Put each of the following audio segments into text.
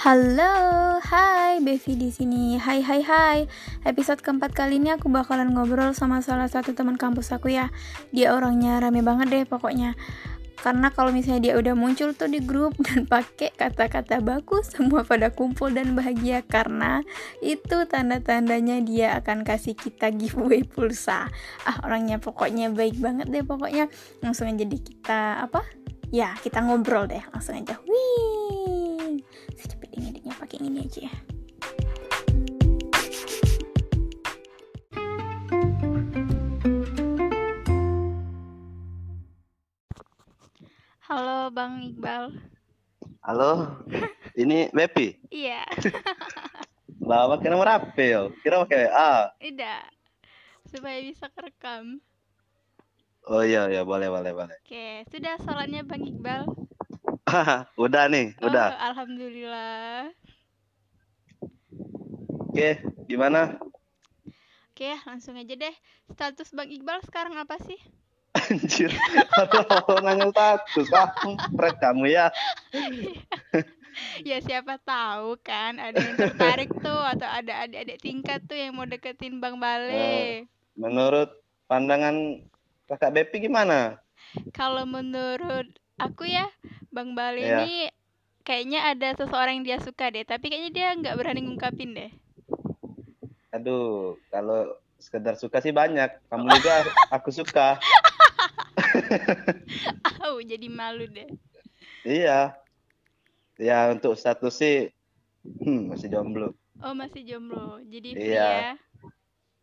Halo, hai Bevi di sini. Hai hai hai. Episode keempat kali ini aku bakalan ngobrol sama salah satu teman kampus aku ya. Dia orangnya rame banget deh pokoknya. Karena kalau misalnya dia udah muncul tuh di grup dan pakai kata-kata bagus, semua pada kumpul dan bahagia karena itu tanda-tandanya dia akan kasih kita giveaway pulsa. Ah, orangnya pokoknya baik banget deh pokoknya. Langsung aja di kita apa? Ya, kita ngobrol deh. Langsung aja. Wih. Secepet ini editnya pakai ini aja ya. Halo Bang Iqbal. Halo, ini Bepi. Iya, Lah, pakai nomor apa yo? Kira pakai A. tidak. Supaya bisa kerekam. Oh iya iya boleh boleh boleh. Oke, sudah sholatnya Bang Iqbal. udah nih, Oh, udah. alhamdulillah. Oke, gimana? Oke, langsung aja deh. Status Bang Iqbal sekarang apa sih? Anjir, aduh nanya status kampret kamu ya. ya siapa tahu kan ada yang tertarik tuh atau ada adik-adik tingkat tuh yang mau deketin Bang Bale. Menurut pandangan kakak Bepi gimana? Kalau menurut aku ya, Bang Bale Iya. ini kayaknya ada seseorang yang dia suka deh, tapi kayaknya dia nggak berani ngungkapin deh. Aduh, kalau sekedar suka sih banyak. Kamu juga aku suka. Au, jadi malu deh. Iya. Ya untuk status sih hmm, masih jomblo. Oh, masih jomblo. Jadi free Iya. ya.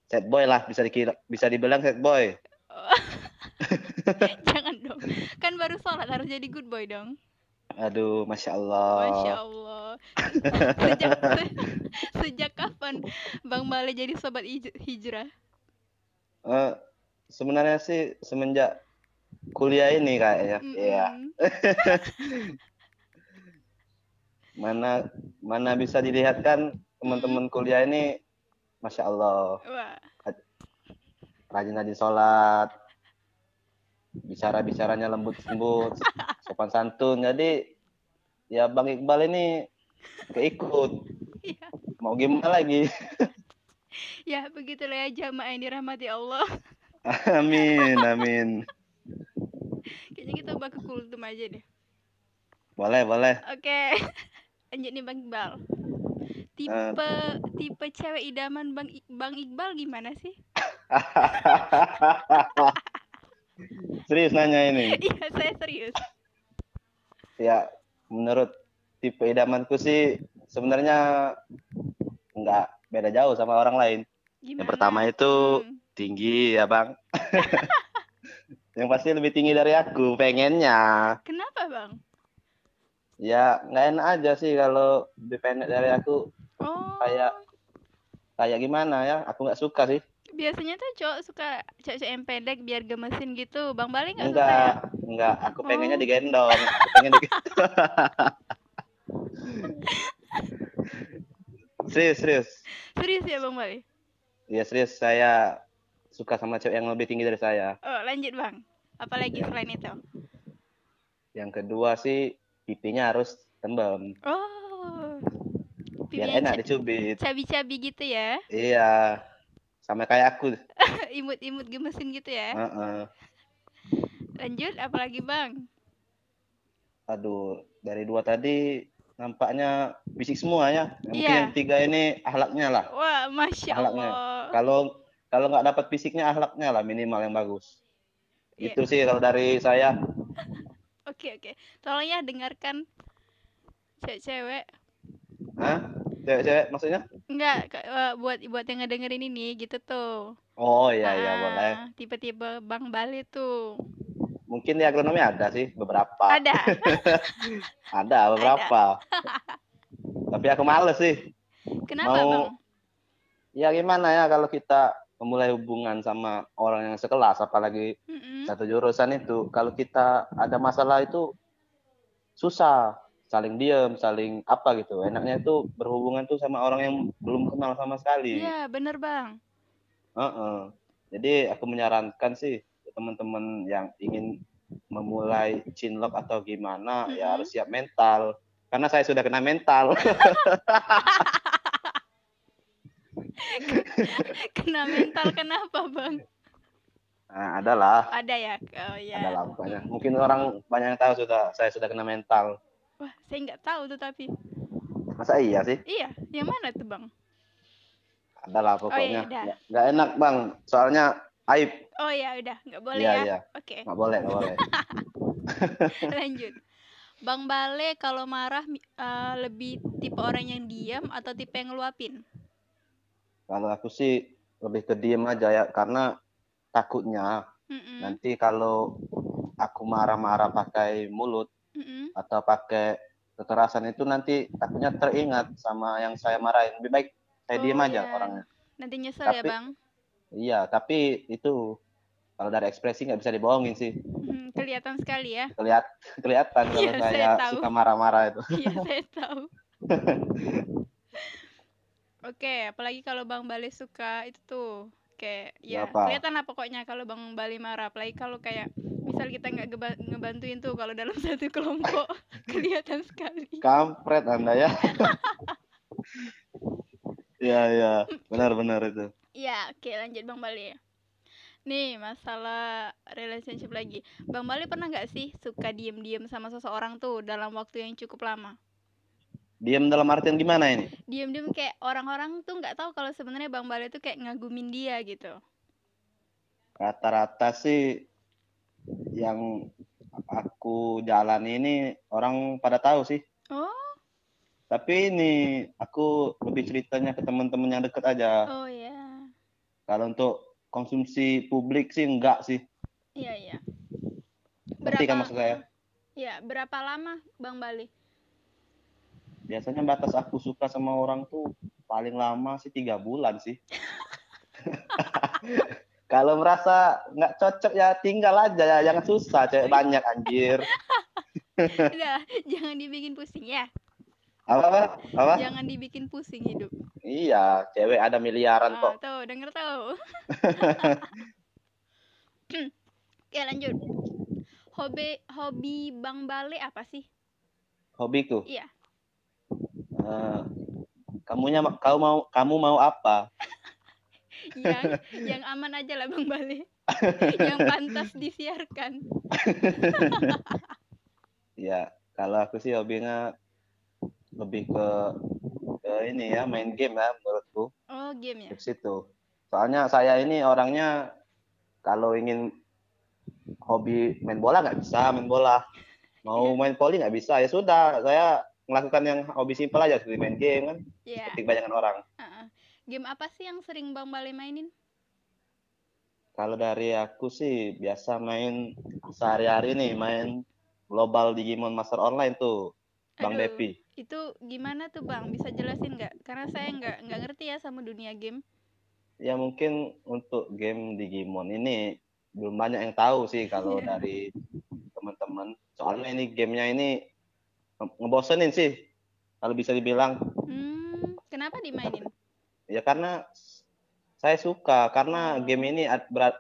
Sad boy lah bisa dikira, bisa dibilang sad boy. Jangan dong. Kan baru sholat harus jadi good boy dong. Aduh, masya Allah. Masya Allah. Sejak se- sejak kapan Bang Bale jadi sobat hij- hijrah? Eh, sebenarnya sih semenjak kuliah ini kayaknya. Iya. Mm-mm. Mana mana bisa dilihat kan teman-teman kuliah ini, masya Allah, Wah, rajin-rajin sholat, bicara-bicaranya lembut-lembut, sopan santun. Jadi ya Bang Iqbal ini keikut. iya. Mau gimana lagi? Ya, begitulah ya jamaah yang dirahmati Allah. Amin, amin. Kayaknya kita bakal kultum aja deh. Boleh, boleh. Oke. Lanjut nih Bang Iqbal. Tipe tipe cewek idaman Bang I- Bang Iqbal gimana sih? Serius nanya ini. Iya, saya serius. Ya, menurut tipe idamanku sih sebenarnya nggak beda jauh sama orang lain. Gimana? Yang pertama itu Hmm. tinggi ya bang. Yang pasti lebih tinggi dari aku, pengennya. Kenapa, Bang? Ya nggak enak aja sih kalau lebih pendek dari aku. Oh. Kayak kayak gimana ya? Aku nggak suka sih. Biasanya tuh cowok suka cewek-cewek yang pendek biar gemesin gitu. Bang Bali nggak suka ya? Enggak, enggak. Aku pengennya Oh. digendong. Aku pengen digendong. serius, serius. Serius ya Bang Bali? Ya serius, saya suka sama cewek yang lebih tinggi dari saya. Oh, lanjut Bang. Apalagi selain itu? Yang kedua sih pipinya harus tembem, Oh. biar enak dicubit. cabi-cabi gitu ya. Iya, sama kayak aku. Imut-imut gemesin gitu ya. Heeh. Lanjut apalagi Bang? Aduh, dari dua tadi nampaknya fisik semua ya. Yang Mungkin Iya. yang tiga ini ahlaknya lah. Wah, Masya Ahlaknya. Allah. Kalau kalau nggak dapat fisiknya ahlaknya lah minimal yang bagus. Iya. Itu sih kalau dari saya. Oke, oke. Tolong ya dengarkan cewek-cewek. Hah? Cewek-cewek maksudnya? Enggak, ke- eh, buat buat yang ngedengerin ini gitu tuh. Oh iya iya boleh. Tipe-tipe Bang Bali tuh. Mungkin di agronomi ada sih beberapa. Ada. Ada beberapa. Tapi aku males sih. Kenapa, Mau- Bang? Ya gimana ya kalau kita memulai hubungan sama orang yang sekelas apalagi Mm-mm. satu jurusan itu kalau kita ada masalah itu susah saling diem saling apa gitu enaknya itu berhubungan tuh sama orang yang belum kenal sama sekali Iya, bener, Bang. Heeh. jadi aku menyarankan sih teman-teman yang ingin memulai cinlok atau gimana ya Mm-mm. harus siap mental karena saya sudah kena mental. kena mental kenapa bang? Nah, adalah. Ada ya? Oh ya. Adalah banyak. Mungkin orang banyak yang tahu sudah saya sudah kena mental. Wah, saya nggak tahu tuh tapi. Masa iya sih? Iya, yang mana tuh bang? Adalah Oh iya, pokoknya. Nggak- enak bang, soalnya aib. Oh ya udah, nggak boleh Iya ya. iya, Oke, nggak boleh nggak boleh. lanjut. Bang Bale kalau marah eh, lebih tipe orang yang diam atau tipe yang ngeluapin? Kalau aku sih lebih ke diem aja ya, karena takutnya Mm-mm, nanti kalau aku marah-marah pakai mulut mm-mm. atau pakai kekerasan itu nanti takutnya teringat sama yang saya marahin. Lebih baik saya Oh, diem aja iya. orangnya. Nanti nyesel ya Tapi- bang. Iya, tapi itu kalau dari ekspresi nggak bisa dibohongin sih. Hmm, kelihatan sekali ya. Kelihat kelihatan kalau Iya, saya saya tahu. suka marah-marah itu. Iya saya tahu. Oke, apalagi kalau Bang Bali suka itu tuh kayak ya Apa? kelihatan lah pokoknya kalau Bang Bali marah. Apalagi kalau kayak misal kita nggak geba- ngebantuin tuh kalau dalam satu kelompok kelihatan sekali. Kampret Anda ya. Iya, iya. Benar-benar itu. Iya, oke lanjut Bang Bali. Nih masalah relationship lagi. Bang Bali pernah nggak sih suka diem-diem sama seseorang tuh dalam waktu yang cukup lama? Diam dalam artian gimana ini? Diem-diem kayak orang-orang tuh nggak tahu kalau sebenarnya Bang Bali tuh kayak ngagumin dia gitu. Rata-rata sih yang aku jalani ini orang pada tahu sih. Oh, Tapi ini aku lebih ceritanya ke teman-teman yang deket aja. oh ya. Kalau untuk konsumsi publik sih enggak sih. Iya, iya. Ngerti kan maksud saya? Ya, berapa lama Bang Bali? Biasanya batas aku suka sama orang tuh paling lama sih tiga bulan sih. Kalau merasa nggak cocok ya tinggal aja ya, jangan susah cewek banyak anjir. Udah, jangan dibikin pusing ya. Apa apa? apa? Jangan dibikin pusing hidup. Iya, cewek ada miliaran Ah, kok. tuh, denger tuh. Oke, lanjut. Hobi hobi Bang Bale apa sih? Hobiku. Iya. Eh, kamunya kau mau kamu mau apa? Yang yang aman aja lah Bang Bale. yang pantas disiarkan. Ya, kalau aku sih hobinya lebih ke ke ini ya main game ya menurutku Oh, game ya. di situ. Soalnya saya ini orangnya kalau ingin hobi main bola nggak bisa main bola. Mau main poli nggak bisa ya sudah saya melakukan yang hobi simpel aja seperti main game kan Iya. seperti kebanyakan orang. Heeh. Game apa sih yang sering Bang Bale mainin? Kalau dari aku sih biasa main sehari-hari nih main global Digimon Master Online tuh Bang Aduh. Depi. Itu gimana tuh Bang? Bisa jelasin nggak? Karena saya nggak nggak ngerti ya sama dunia game. Ya mungkin untuk game Digimon ini belum banyak yang tahu sih kalau Iya. dari teman-teman. Soalnya ini gamenya ini ngebosenin sih kalau bisa dibilang. Hmm, kenapa dimainin? Ya karena saya suka karena game ini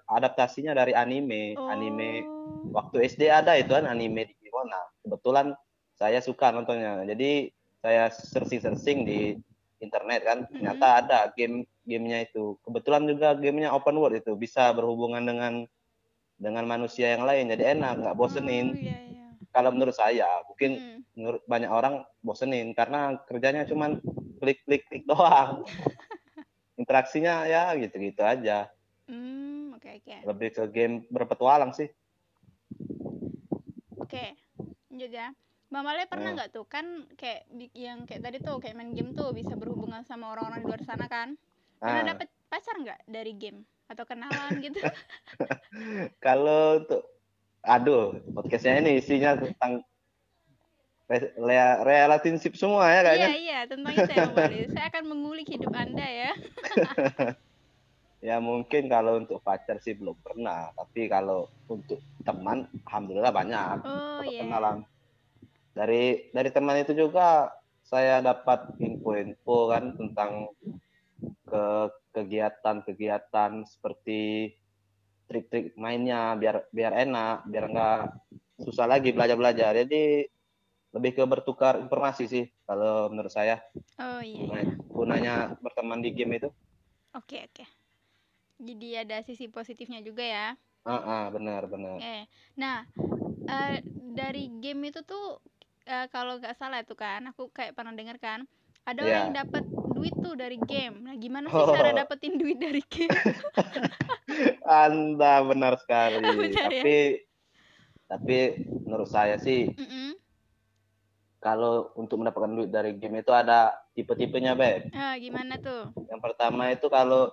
adaptasinya dari anime. Anime Oh. waktu SD ada itu kan anime Digimon. Nah, kebetulan saya suka nontonnya. Jadi saya searching-searching di internet kan, ternyata ada game gamenya itu. Kebetulan juga gamenya open world itu bisa berhubungan dengan dengan manusia yang lain. Jadi enak, nggak bosenin. Oh, iya, iya. Kalau menurut saya, mungkin Hmm. menurut banyak orang bosenin karena kerjanya cuman klik-klik klik doang. Interaksinya ya gitu-gitu aja. Hmm, oke oke. Lebih ke game berpetualang sih. Oke. Lanjut ya. Bang Male pernah Hmm. nggak tuh kan kayak yang kayak tadi tuh kayak main game tuh bisa berhubungan sama orang-orang di luar sana kan? Pernah Nah, dapet pacar nggak dari game atau kenalan gitu? Kalau untuk aduh, podcastnya ini isinya tentang relationship semua ya iya kayaknya. iya tentang itu ya. Saya akan mengulik hidup anda ya. Ya mungkin kalau untuk pacar sih belum pernah, tapi kalau untuk teman alhamdulillah banyak Oh iya. kenalan. Dari dari teman itu juga saya dapat info-info kan tentang ke kegiatan-kegiatan seperti trik-trik mainnya biar biar enak, biar enggak susah lagi belajar-belajar. Jadi lebih ke bertukar informasi sih kalau menurut saya Oh iya. iya. Gunanya, gunanya berteman di game itu Oke, oke. Jadi ada sisi positifnya juga ya. ah ah, benar benar Eh, nah, eh, dari game itu tuh eh, kalau nggak salah tuh kan, aku kayak pernah dengar kan, ada orang Iya. yang dapat duit tuh dari game. Nah, gimana sih cara Oh. dapetin duit dari game? anda benar sekali Benar ya? tapi tapi menurut saya sih Mm-mm. kalau untuk mendapatkan duit dari game itu ada tipe-tipenya beb Ah, gimana tuh? yang pertama itu kalau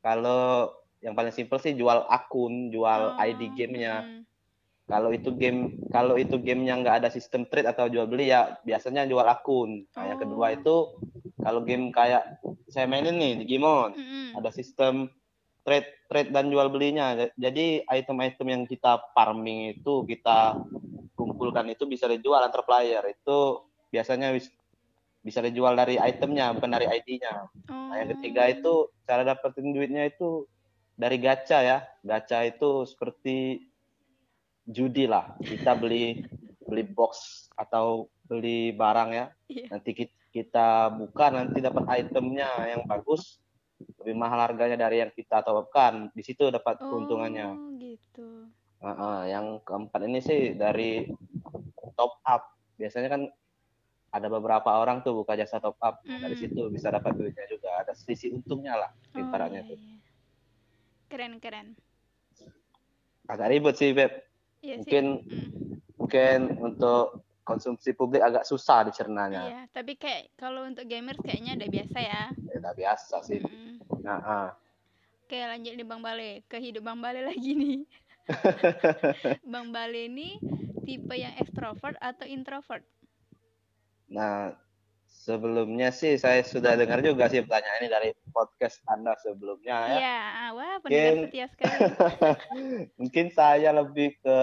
kalau yang paling simpel sih jual akun jual Oh, ID gamenya mm-mm. kalau itu game kalau itu gamenya nggak ada sistem trade atau jual beli ya biasanya jual akun nah, yang kedua Oh. itu kalau game kayak saya mainin nih Digimon Mm-mm. ada sistem trade trade dan jual belinya jadi item-item yang kita farming itu kita kumpulkan itu bisa dijual antar player itu biasanya bis- bisa dijual dari itemnya bukan dari ID-nya Oh. Nah, yang ketiga itu cara dapetin duitnya itu dari gacha ya. Gacha itu seperti judi lah. Kita beli beli box atau beli barang ya. Iya. Nanti ki- kita buka nanti dapat itemnya yang bagus lebih mahal harganya dari yang kita topkan. Di situ dapat keuntungannya. Oh, gitu. Heeh, yang keempat ini sih dari top up. Biasanya kan ada beberapa orang tuh buka jasa top up. Nah, dari Mm-mm. situ bisa dapat duitnya juga. Ada sisi untungnya lah Oh, ibaratnya iya, tuh. iya. Keren, keren. Agak ribet sih, Beb. Iya sih. Mungkin Mm. mungkin untuk konsumsi publik agak susah dicernanya. Iya, tapi kayak kalau untuk gamers kayaknya udah biasa ya. Ya, udah biasa sih. Mm-mm. Nah, ah. Oke, lanjut nih Bang Bale. Ke hidup Bang Bale lagi nih. Bang Bale ini tipe yang ekstrovert atau introvert? nah, sebelumnya sih saya sudah dengar juga sih pertanyaan ini dari podcast Anda sebelumnya ya. Iya, ah, wah pendengar Mungkin- setia sekali. Mungkin saya lebih ke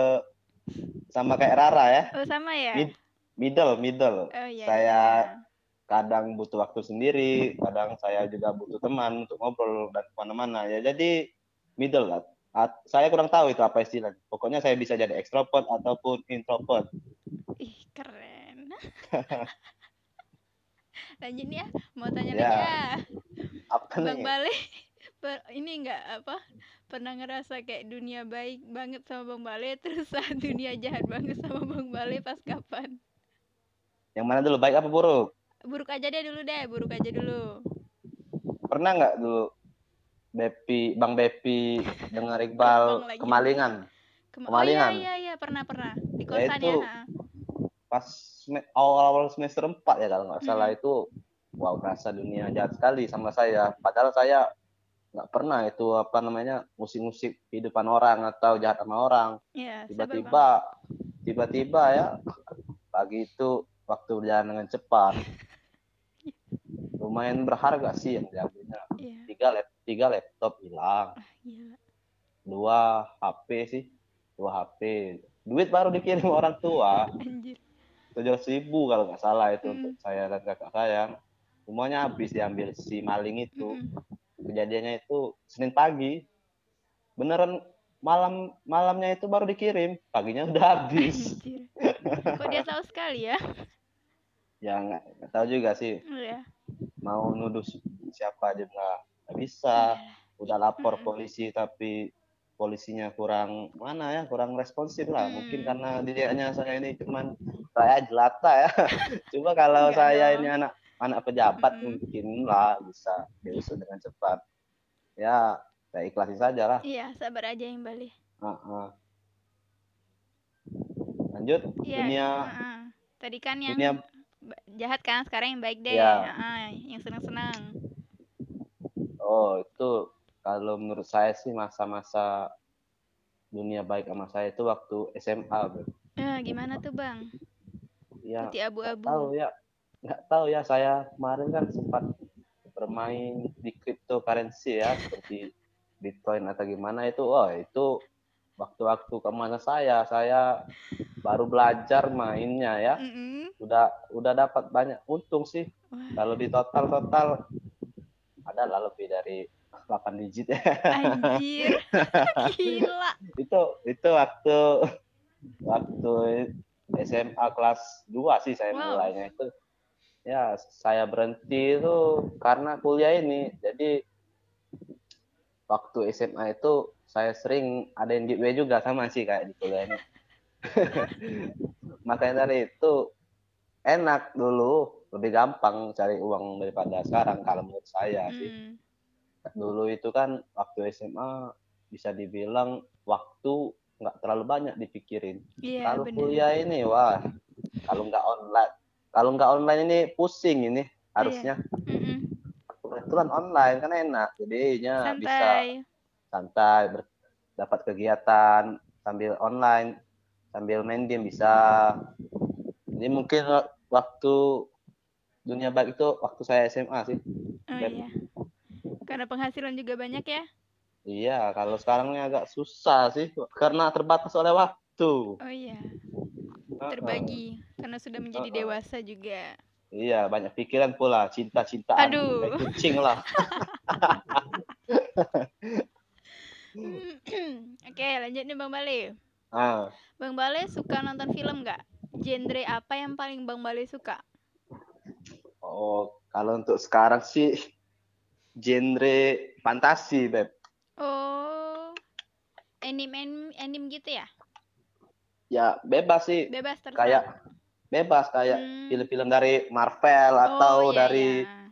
sama kayak Rara ya. Oh, sama ya? Mid- middle, middle. Oh iya. saya- iya. kadang butuh waktu sendiri, kadang saya juga butuh teman untuk ngobrol dan ke mana-mana ya. Jadi middle lah. At- saya kurang tahu itu apa istilahnya. Pokoknya saya bisa jadi extrovert ataupun introvert. Ih, keren. Lanjut ya, mau tanya Ya, lagi ya. Apa Bang nih? Bale, per- ini enggak apa? Pernah ngerasa kayak dunia baik banget sama Bang Bale, terus saat dunia jahat banget sama Bang Bale pas kapan? Yang mana dulu baik apa buruk? Buruk aja deh dulu deh, buruk aja dulu. Pernah nggak dulu Bepi, Bang Bepi dengar Iqbal kemalingan? Kema- Kemalingan. Oh iya iya iya, pernah pernah di kosan ya. itu ha. Pas awal-awal semester 4 ya kalau nggak salah Hmm. itu wow rasa dunia jahat sekali sama saya. Padahal saya nggak pernah itu apa namanya musik-musik kehidupan orang atau jahat sama orang. Bang. tiba-tiba tiba-tiba ya pagi itu waktu berjalan dengan cepat lumayan berharga sih yang diambilnya Iya, tiga lap tiga laptop hilang gila. dua HP sih dua HP duit baru dikirim orang tua tujuh ribu kalau nggak salah itu Hmm. untuk saya dan kakak saya semuanya habis diambil si maling itu Mm-mm. Kejadiannya itu Senin pagi beneran malam malamnya itu baru dikirim paginya udah habis. Kok dia tahu sekali ya? ya nggak tahu juga sih Iya. mau nuduh si- siapa aja nggak nggak bisa udah lapor polisi tapi polisinya kurang mana ya kurang responsif lah mungkin Hmm. karena dianya saya ini cuman rakyat jelata ya coba kalau Enggak saya dong. ini anak anak pejabat Mm-mm. mungkin lah bisa diusut dengan cepat ya saya ikhlasin saja lah Iya, sabar aja yang balik. Ah. lanjut Iya. dunia heeh. Tadi kan yang dunia jahat kan, sekarang yang baik deh. Iya. Heeh, yang senang-senang. Oh, itu kalau menurut saya sih masa-masa dunia baik sama saya itu waktu SMA, Bro. Eh, gimana tuh, Bang? Ya, Putih abu-abu. tahu ya. Nggak tahu ya, saya kemarin kan sempat bermain di cryptocurrency ya, seperti Bitcoin atau gimana itu. Oh, itu waktu-waktu ke mana saya, saya baru belajar mainnya ya. Mm-mm. Udah udah dapat banyak untung sih. Wah, Kalau di total-total adalah lebih dari 8 digit ya. anjir. Gila. itu itu waktu waktu SMA kelas 2 sih saya Wow. mulainya itu. Ya, saya berhenti itu karena kuliah ini. Jadi waktu SMA itu saya sering ada yang giveaway juga sama sih kayak di kuliah ini. Makanya dari itu enak dulu, lebih gampang cari uang daripada sekarang kalau menurut saya sih. Mm. Dulu itu kan waktu SMA bisa dibilang waktu nggak terlalu banyak dipikirin. Iya, Kalau bener. kuliah ini wah, kalau nggak online, kalau nggak online ini pusing ini harusnya. Mm-mm. Kebetulan online kan enak, jadinya bisa Santai. santai, ber- dapat kegiatan sambil online, sambil main game bisa. Ini mungkin wa- waktu dunia baik itu waktu saya SMA sih. Oh Dan- iya. Karena penghasilan juga banyak ya. Iya, kalau sekarang ini agak susah sih karena terbatas oleh waktu. Oh iya. Terbagi karena sudah menjadi Uh-uh. dewasa juga. Iya, banyak pikiran pula, cinta-cintaan, Aduh. kayak kucing lah. Oke, lanjut nih Bang Bale. Ah, Bang Bale suka nonton film nggak? Genre apa yang paling Bang Bale suka? oh, kalau untuk sekarang sih genre fantasi, Beb. Oh, anime anime, anime gitu ya? Ya, bebas sih. Bebas terserah. Kayak bebas kayak Hmm. film-film dari Marvel atau Oh, iya, dari iya.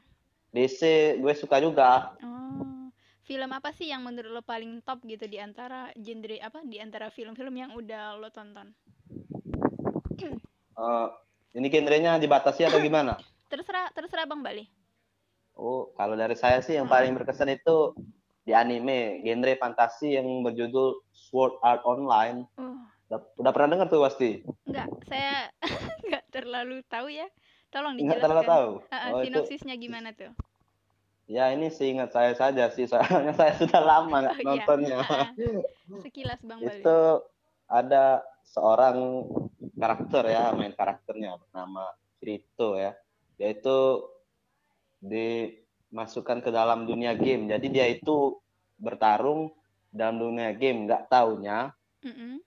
DC, gue suka juga. Oh, film apa sih yang menurut lo paling top gitu di antara genre apa? Di antara film-film yang udah lo tonton? Eh, ini genrenya dibatasi atau gimana? Terserah, terserah Bang Bale. Oh, kalau dari saya sih yang paling berkesan itu di anime, genre fantasi yang berjudul Sword Art Online. Oh, Udah, pernah dengar tuh pasti? enggak, saya enggak terlalu tahu ya. Tolong Enggak dijelaskan. terlalu tahu. Ah, ah, Oh, itu sinopsisnya gimana tuh? ya ini seingat saya saja sih, soalnya saya sudah lama Oh, iya. nontonnya. Ah. Sekilas Bang Bale. itu ada seorang karakter ya, main karakternya bernama Kirito ya. Dia itu dimasukkan ke dalam dunia game. Jadi dia itu bertarung dalam dunia game, nggak taunya Mm-mm.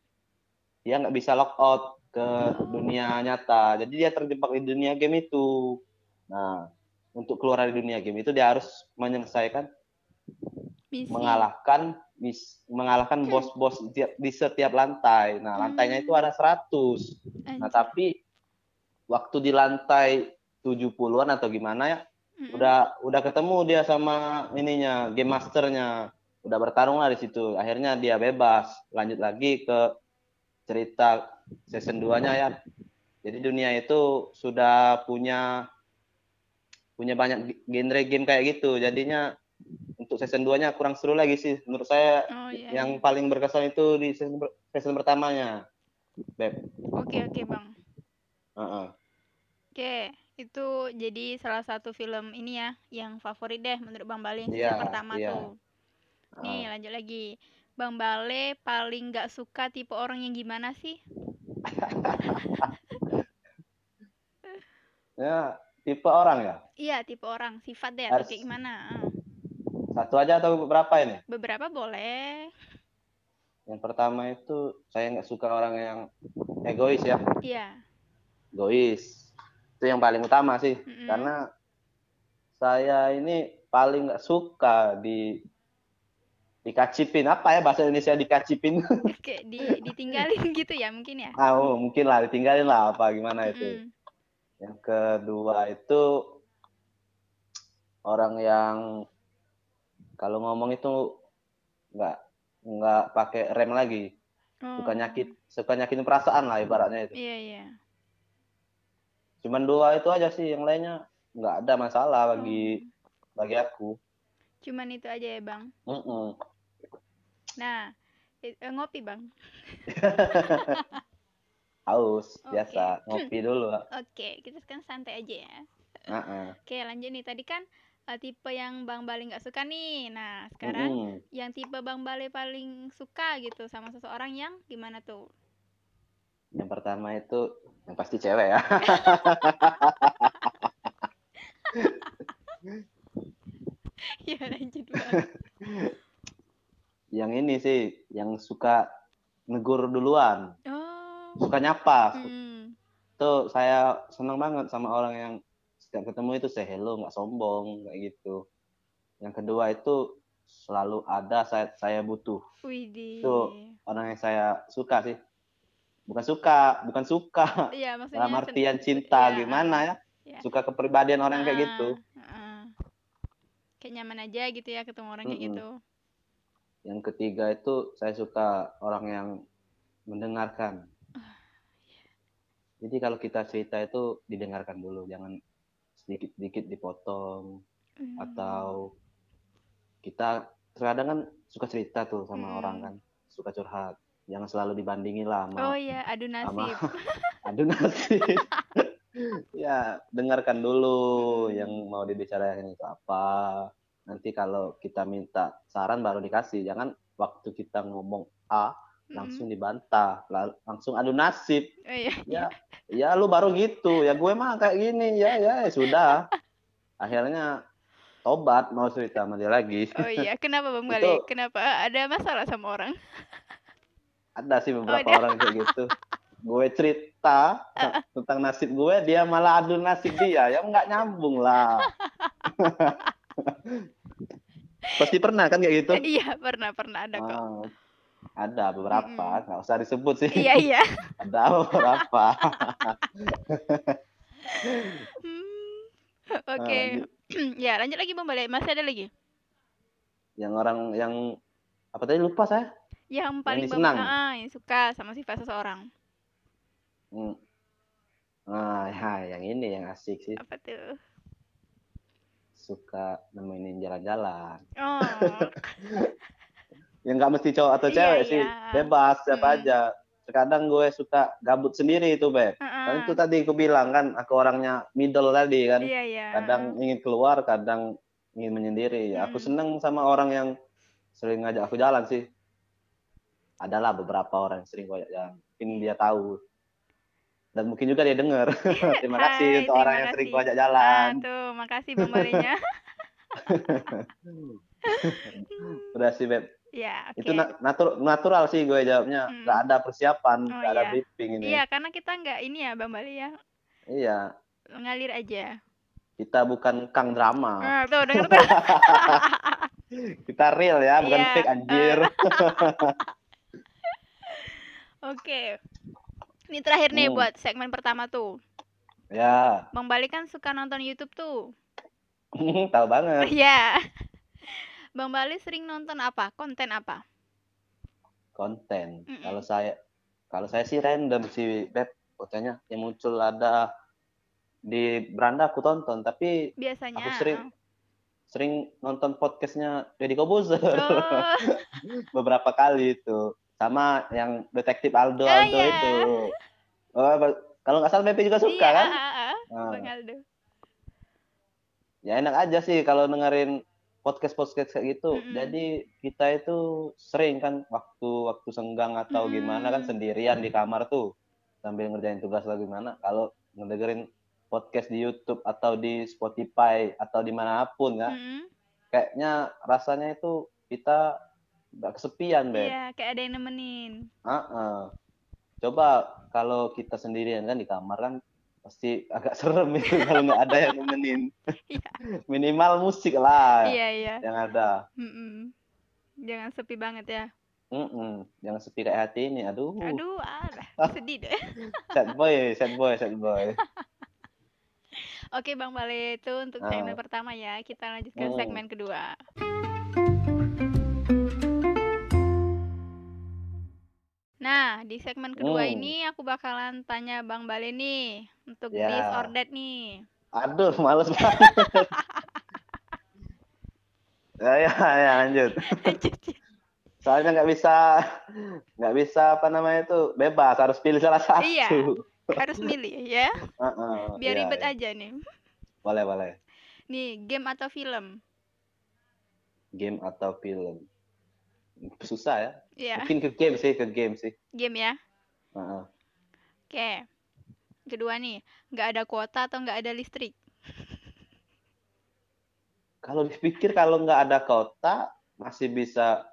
Dia nggak bisa lock out ke dunia nyata. Jadi dia terjebak di dunia game itu. Nah, untuk keluar dari dunia game itu dia harus menyelesaikan Misi. mengalahkan mis- mengalahkan bos-bos di, di setiap lantai. Nah, lantainya itu ada 100. Nah, tapi waktu di lantai 70-an atau gimana ya, udah udah ketemu dia sama ininya, game masternya. Udah bertarung lah di situ. Akhirnya dia bebas, lanjut lagi ke cerita season 2-nya ya. Jadi dunia itu sudah punya punya banyak genre game kayak gitu. Jadinya untuk season 2-nya kurang seru lagi sih menurut saya. Oh iya. Yang paling berkesan itu di season, season pertamanya. Beb. Oke oke Bang. Heeh. Oke, itu jadi salah satu film ini ya yang favorit deh menurut Bang Bale season Iya, pertama iya. tuh. Nih lanjut lagi. Bang Bale paling nggak suka tipe orang yang gimana sih? Ya, tipe orang ya. Iya tipe orang, sifat deh atau Harus- kayak gimana? Satu aja atau beberapa ini? Beberapa boleh. Yang pertama itu saya nggak suka orang yang egois ya. Iya. Egois. Itu yang paling utama sih. Mm-mm. Karena saya ini paling nggak suka di dikacipin apa ya bahasa Indonesia dikacipin Kayak di, ditinggalin gitu ya mungkin ya. ah oh, mungkin lah ditinggalin lah apa gimana itu Mm-mm. yang kedua itu orang yang kalau ngomong itu nggak nggak pakai rem lagi suka Oh. nyakit suka nyakitin perasaan lah ibaratnya itu Iya iya. cuman dua itu aja sih yang lainnya nggak ada masalah bagi Oh. bagi aku Cuman itu aja ya bang. Mm-mm. Nah, eh, ngopi bang. haus Oke. biasa ngopi dulu Oke, kita sekarang santai aja ya. Heeh. Oke, lanjut nih. Tadi kan eh, tipe yang Bang Bale nggak suka nih. Nah, sekarang Mm-mm. yang tipe Bang Bale paling suka gitu sama seseorang yang gimana tuh? yang pertama itu yang pasti cewek ya ya lanjut bang. Yang ini sih yang suka negur duluan Oh. suka nyapa Hmm. itu saya senang banget sama orang yang setiap ketemu itu say hello nggak sombong kayak gitu yang kedua itu selalu ada saya saya butuh Widih. itu orang yang saya suka sih bukan suka bukan suka Iya, maksudnya dalam artian cinta iya, gimana ya iya. suka kepribadian orang kayak Ah, gitu ah. Kayak nyaman aja gitu ya ketemu orang kayak Mm-mm. gitu. Yang ketiga itu saya suka orang yang mendengarkan jadi kalau kita cerita itu didengarkan dulu jangan sedikit-sedikit dipotong Hmm. atau kita terkadang kan suka cerita tuh sama Mm-mm. orang kan suka curhat jangan selalu dibandingin lah sama Oh iya, adu nasib. sama aduh nasib ya dengarkan dulu Mm-mm. yang mau dibicarain itu apa nanti kalau kita minta saran baru dikasih. Jangan waktu kita ngomong A langsung dibantah. Langsung adu nasib. Oh iya. ya ya lu baru gitu. Ya gue mah kayak gini. Ya ya ya sudah. Akhirnya tobat mau cerita sama dia lagi. Oh iya, kenapa Bang Itu- Bali? Kenapa? Ada masalah sama orang? ada sih beberapa ada. orang kayak gitu. Gue cerita tentang nasib gue dia malah adu nasib dia. Ya nggak nyambung lah pasti pernah kan kayak gitu Iya, pernah pernah ada kok. Ah, ada beberapa nggak usah disebut sih Iya iya. ada beberapa Hmm. Oke. ya, lanjut lagi Bang Bali. Masih ada lagi? yang orang yang apa tadi lupa saya Yang paling Bang disenang. Ah, yang suka sama sifat seseorang. Hmm. Ah, ya, yang ini yang asik sih Apa tuh? Suka nemenin jalan-jalan. Oh. Yang nggak mesti cowok atau Iya, cewek sih, iya. bebas siapa Hmm. aja. Terkadang gue suka gabut sendiri itu, Beb. Heeh. Kan itu tadi aku bilang kan, aku orangnya middle tadi kan. Iya iya. Kadang ingin keluar, kadang ingin menyendiri. Ya, Aku Hmm. seneng sama orang yang sering ngajak aku jalan sih. Adalah beberapa orang yang sering gue ajak jalan. Mungkin dia tahu. Dan mungkin juga dia dengar. Terima kasih Hai, untuk orang terima yang sering kasih. ajak Ah, jalan. tuh, makasih Balinya. Udah sih, Beb. ya, oke. Itu na- natur- natural sih gue jawabnya. Hmm. Nggak ada persiapan, Oh, ada iya. briefing ini. Iya, karena kita nggak ini ya Bang Bali ya. Iya. Ngalir aja. Kita bukan kang drama. Ah, tuh denger tuh. Kita real ya, bukan Iya, fake anjir. Oke. Ini terakhir nih Hmm. buat segmen pertama tuh. ya, Bang Bali kan suka nonton YouTube tuh. tahu banget. Iya. Bang Bali sering nonton apa? Konten apa? Konten. Mm-mm. Kalau saya kalau saya sih random sih, Beb. Kontennya yang muncul ada di beranda aku tonton, tapi Biasanya. aku sering sering nonton podcastnya Deddy Kobuzer Oh, beberapa kali itu sama yang detektif Aldo Oh, Aldo iya. itu oh, kalau nggak salah Bepi juga suka iya, kan ah, ah, ah, Nah, Bang Aldo. ya enak aja sih kalau dengerin podcast podcast kayak gitu Mm-mm. jadi kita itu sering kan waktu waktu senggang atau gimana kan Mm. sendirian di kamar tuh sambil ngerjain tugas atau gimana kalau ngedengerin podcast di YouTube atau di Spotify atau di mana pun kan Mm-mm. kayaknya rasanya itu kita nggak kesepian Beb Iya, kayak ada yang nemenin. Ah-ah. Coba kalau kita sendirian kan di kamar kan pasti agak serem itu kalau nggak ada yang nemenin. Iya. Minimal musik lah Iya, iya. yang ada. Mm-mm. Jangan sepi banget ya. Mm-mm. Jangan sepi kayak hati ini. Aduh, Aduh, alah, sedih deh. sad boy, sad boy, sad boy. Oke, Bang Bale itu untuk segmen Ah. pertama ya. Kita lanjut ke Hmm. segmen kedua. Nah, di segmen kedua Hmm. ini aku bakalan tanya Bang Bale nih untuk Ya. this or that nih. Aduh, males banget. ya, ya, ya, lanjut. Soalnya nggak bisa, nggak bisa apa namanya itu bebas, harus pilih salah satu. Iya. Harus milih ya, biar iya, ribet iya. aja nih. Boleh, boleh. Nih, game atau film? Game atau film? Susah ya. Iya, Mungkin ke game sih, ke game sih. game ya. Heeh. Oke. Kedua nih, nggak ada kuota atau nggak ada listrik? Kalau dipikir kalau nggak ada kota masih bisa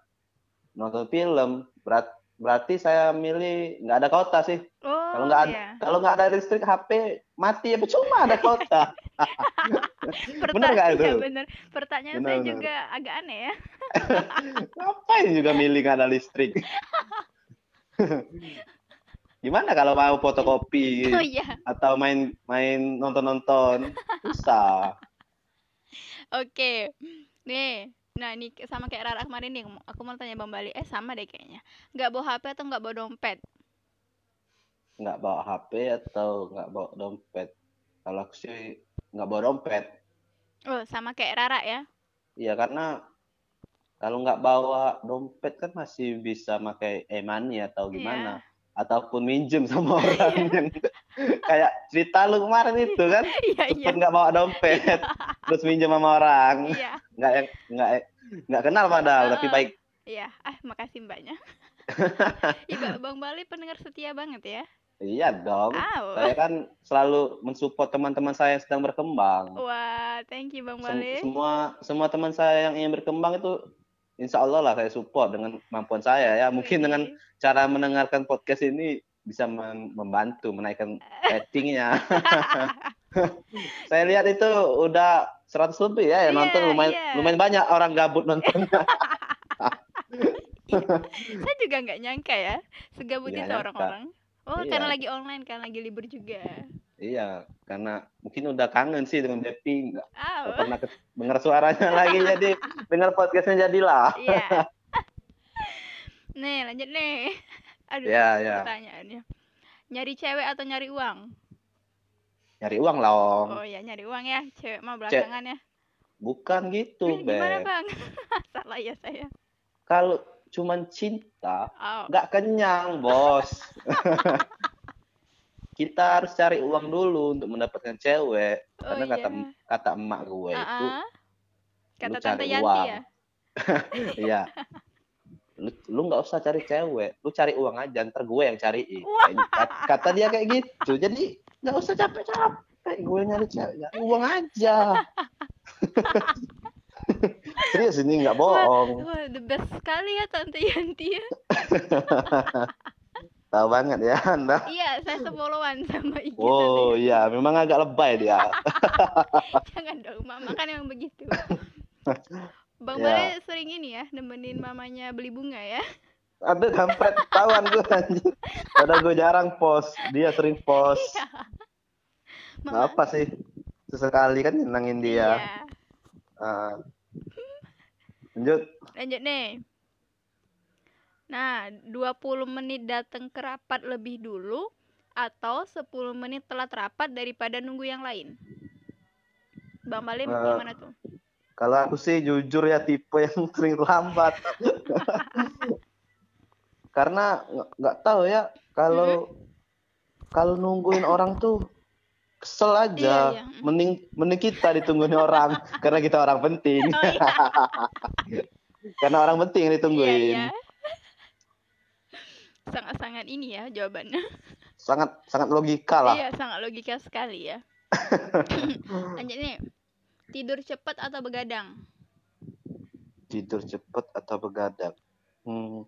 nonton film. Berat, berarti saya milih nggak ada kota sih. Oh, kalau nggak ada iya. kalau nggak ada listrik HP mati ya percuma ada kota. Perta- bener bener. Pertanyaan Bener, saya bener. juga agak aneh ya. Ngapain juga milih ada listrik? Gimana kalau mau fotokopi Oh iya. atau main main nonton-nonton? Susah. Oke. Nih. Nah, ini sama kayak Rara kemarin nih. Aku mau tanya Bang Bali. Eh, sama deh kayaknya. Nggak bawa HP atau nggak bawa dompet? Nggak bawa HP atau nggak bawa dompet? Kalau aku sih nggak bawa dompet. Oh, sama kayak Rara ya. Iya karena kalau nggak bawa dompet kan masih bisa pakai e-money atau Iya. gimana. Ataupun minjem sama orang yang kayak cerita lu kemarin itu kan. Iya, iya. Cepet nggak bawa dompet. Terus minjem sama orang. Iya. Nggak yang nggak nggak kenal padahal tapi Heeh. baik. Iya. Ah, makasih mbaknya. Iya, Bang Bali pendengar setia banget ya. Iya dong. Saya kan selalu mensupport teman-teman saya yang sedang berkembang. Wah, thank you Bang Sem- Bali. semua semua teman saya yang ingin berkembang itu insya Allah lah saya support dengan kemampuan saya ya. Mungkin dengan cara mendengarkan podcast ini bisa mem- membantu menaikkan ratingnya. saya lihat itu udah 100 lebih ya yang Iya, nonton lumayan iya. lumayan banyak orang gabut nontonnya. Saya juga nggak nyangka ya, segabut Nggak itu orang-orang. Oh, Iya. karena lagi online, karena lagi libur juga. iya, karena mungkin udah kangen sih dengan Depi, nggak nggak pernah ke- dengar suaranya lagi jadi dengar podcastnya jadilah. iya. Nih, lanjut nih. Aduh, Iya, iya. pertanyaannya. Nyari cewek atau nyari uang? Nyari uang lah, Om. Oh ya, nyari uang ya. Cewek mah belakangan ya. Bukan gitu, gimana. Bang? Salah ya saya. Kalau cuman cinta, Oh, nggak kenyang, bos. Kita harus cari uang dulu untuk mendapatkan cewek. oh Karena kata iya. kata emak gue itu, Ah-ah. Kata lu Tante cari Yanti uang. ya. iya. Lu lu nggak usah cari cewek, lu cari uang aja, ntar gue yang cariin. Wah. Kayak- kat- Kata dia kayak gitu. Jadi nggak usah capek-capek, gue nyari cewek, uang aja. Serius ini nggak bohong. Wah, the best sekali ya Tante Yanti ya. Tahu banget ya Anda. Iya, saya sefollowan sama IG Oh Tante iya, memang agak lebay dia. Jangan dong, Mama kan emang begitu. Bang Ya. Bale sering ini ya, nemenin mamanya beli bunga ya. Aduh, kampret tawan gue anjir. Padahal gue jarang post, dia sering post. Iya. Mama, apa sih? Sesekali kan nyenangin dia. Iya. Ah. Lanjut. Lanjut nih. Nah, 20 menit datang ke rapat lebih dulu atau 10 menit telat rapat daripada nunggu yang lain? Bang Bale Eh, gimana tuh? Kalau aku sih jujur ya tipe yang sering lambat. Karena nggak- tahu ya kalau kalau nungguin orang tuh kesel aja. Iya, iya. Mending mending kita ditungguin orang karena kita orang penting. Oh iya, karena orang penting yang iya, ditungguin. iya. Sangat-sangat ini ya jawabannya. Sangat sangat logika lah. Iya, sangat logika sekali ya. Lanjut nih. Tidur cepat atau begadang? Tidur cepet atau begadang? Hmm.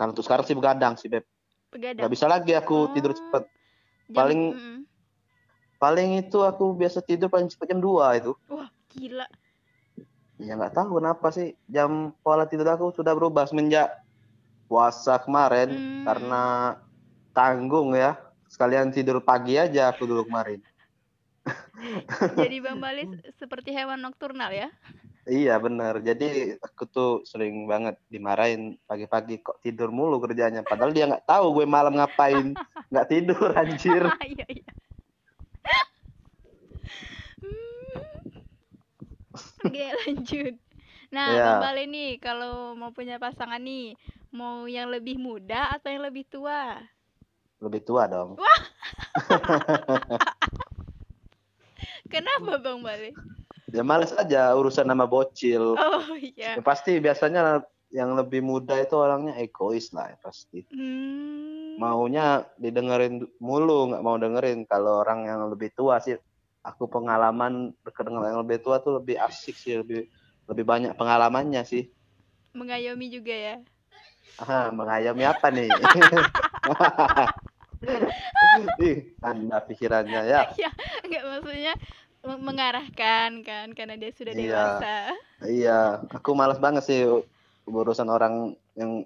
Kalau untuk sekarang sih begadang sih, Beb. Begadang. Nggak bisa lagi aku tidur Oh. Jam- paling- mm, Paling itu aku biasa tidur paling cepet jam 2 itu. Wah, gila. Ya nggak tahu kenapa sih jam pola tidur aku sudah berubah semenjak puasa kemarin Hmm. karena tanggung ya. Sekalian tidur pagi aja aku dulu kemarin. Jadi Bang Balis seperti hewan nokturnal ya? Iya bener. Jadi aku tuh sering banget dimarahin pagi-pagi kok tidur mulu kerjanya. Padahal dia nggak tahu gue malam ngapain. Nggak tidur anjir. Iya, iya. Hmm. Oke, lanjut. Nah. Bang Bale nih, kalau mau punya pasangan nih, mau yang lebih muda atau yang lebih tua? Lebih tua dong. Kenapa Bang Bale? Ya males aja urusan nama bocil. Oh iya. Ya, pasti biasanya yang lebih muda itu orangnya egois lah ya, pasti. Hmm. Maunya didengerin mulu, nggak mau dengerin. Kalau orang yang lebih tua sih, aku pengalaman dekat dengan yang lebih tua tuh lebih asik sih, lebih lebih banyak pengalamannya sih. Mengayomi juga ya. Ah, mengayomi apa nih? Ih, anda pikirannya ya. ya nggak maksudnya mengarahkan kan karena dia sudah Iya. dewasa Iya, aku malas banget sih urusan orang yang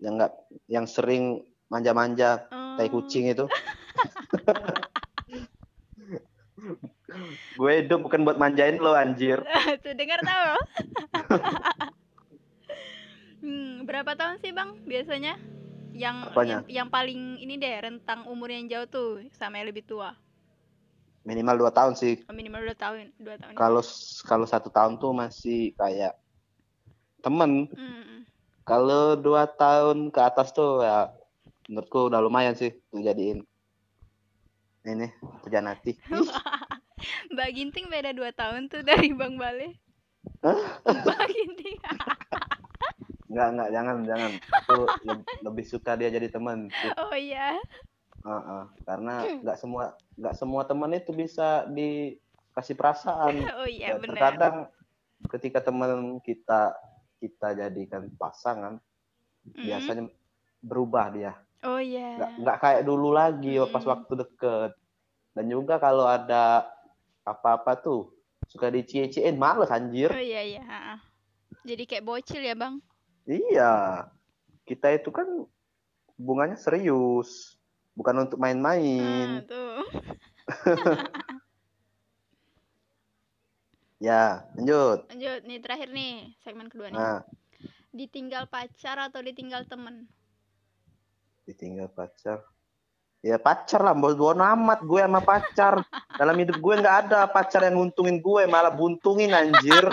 yang nggak yang sering manja-manja tai Oh. kucing itu. Gue hidup bukan buat manjain lo anjir. tuh dengar tahu hmm, berapa tahun sih bang biasanya yang Apanya? yang, yang paling ini deh rentang umur yang jauh tuh sama yang lebih tua Minimal dua tahun sih. Oh, minimal dua tahun dua tahun Kalau kalau satu tahun tuh masih kayak temen. Hmm, Kalau dua tahun ke atas tuh ya menurutku udah lumayan sih dijadiin ini kerjaan hati. Ih, Mbak Ginting beda dua tahun tuh dari Bang Bale? Mbak Ginting Enggak, enggak, jangan, jangan. Aku le- lebih suka dia jadi teman. oh iya Heeh, karena nggak semua nggak semua teman itu bisa dikasih perasaan. oh iya Ya, benar terkadang ketika teman kita kita jadikan pasangan, Mm. biasanya berubah dia. oh iya Nggak nggak kayak dulu lagi pas Mm. waktu deket. Dan juga kalau ada apa-apa tuh suka dicie-ciein males anjir. oh iya iya jadi kayak bocil ya bang Iya. Kita itu kan hubungannya serius, bukan untuk main-main. tuh Ya, lanjut. lanjut nih terakhir nih segmen kedua nih Nah, ditinggal pacar atau ditinggal temen ditinggal pacar. Ya pacar lah, bos bodo amat gue sama pacar. Dalam hidup gue nggak ada pacar yang nguntungin gue, malah buntungin anjir.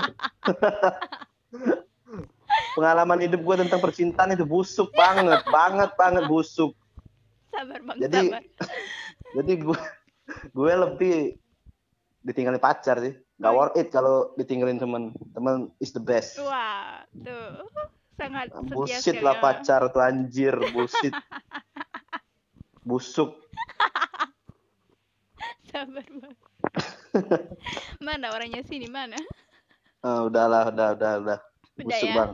Pengalaman hidup gue tentang percintaan itu busuk banget, banget banget busuk. Sabar bang Jadi- sabar Jadi gue gue lebih ditinggalin pacar sih. Gak Oh. worth it kalau ditinggalin temen. Temen is the best. wah tuh sangat setia Bullshit lah pacar tuh anjir, bullshit. Busuk. sabar bang mana orangnya sini mana Ah, udahlah, udah, udah, udah. udah Busuk ya bang.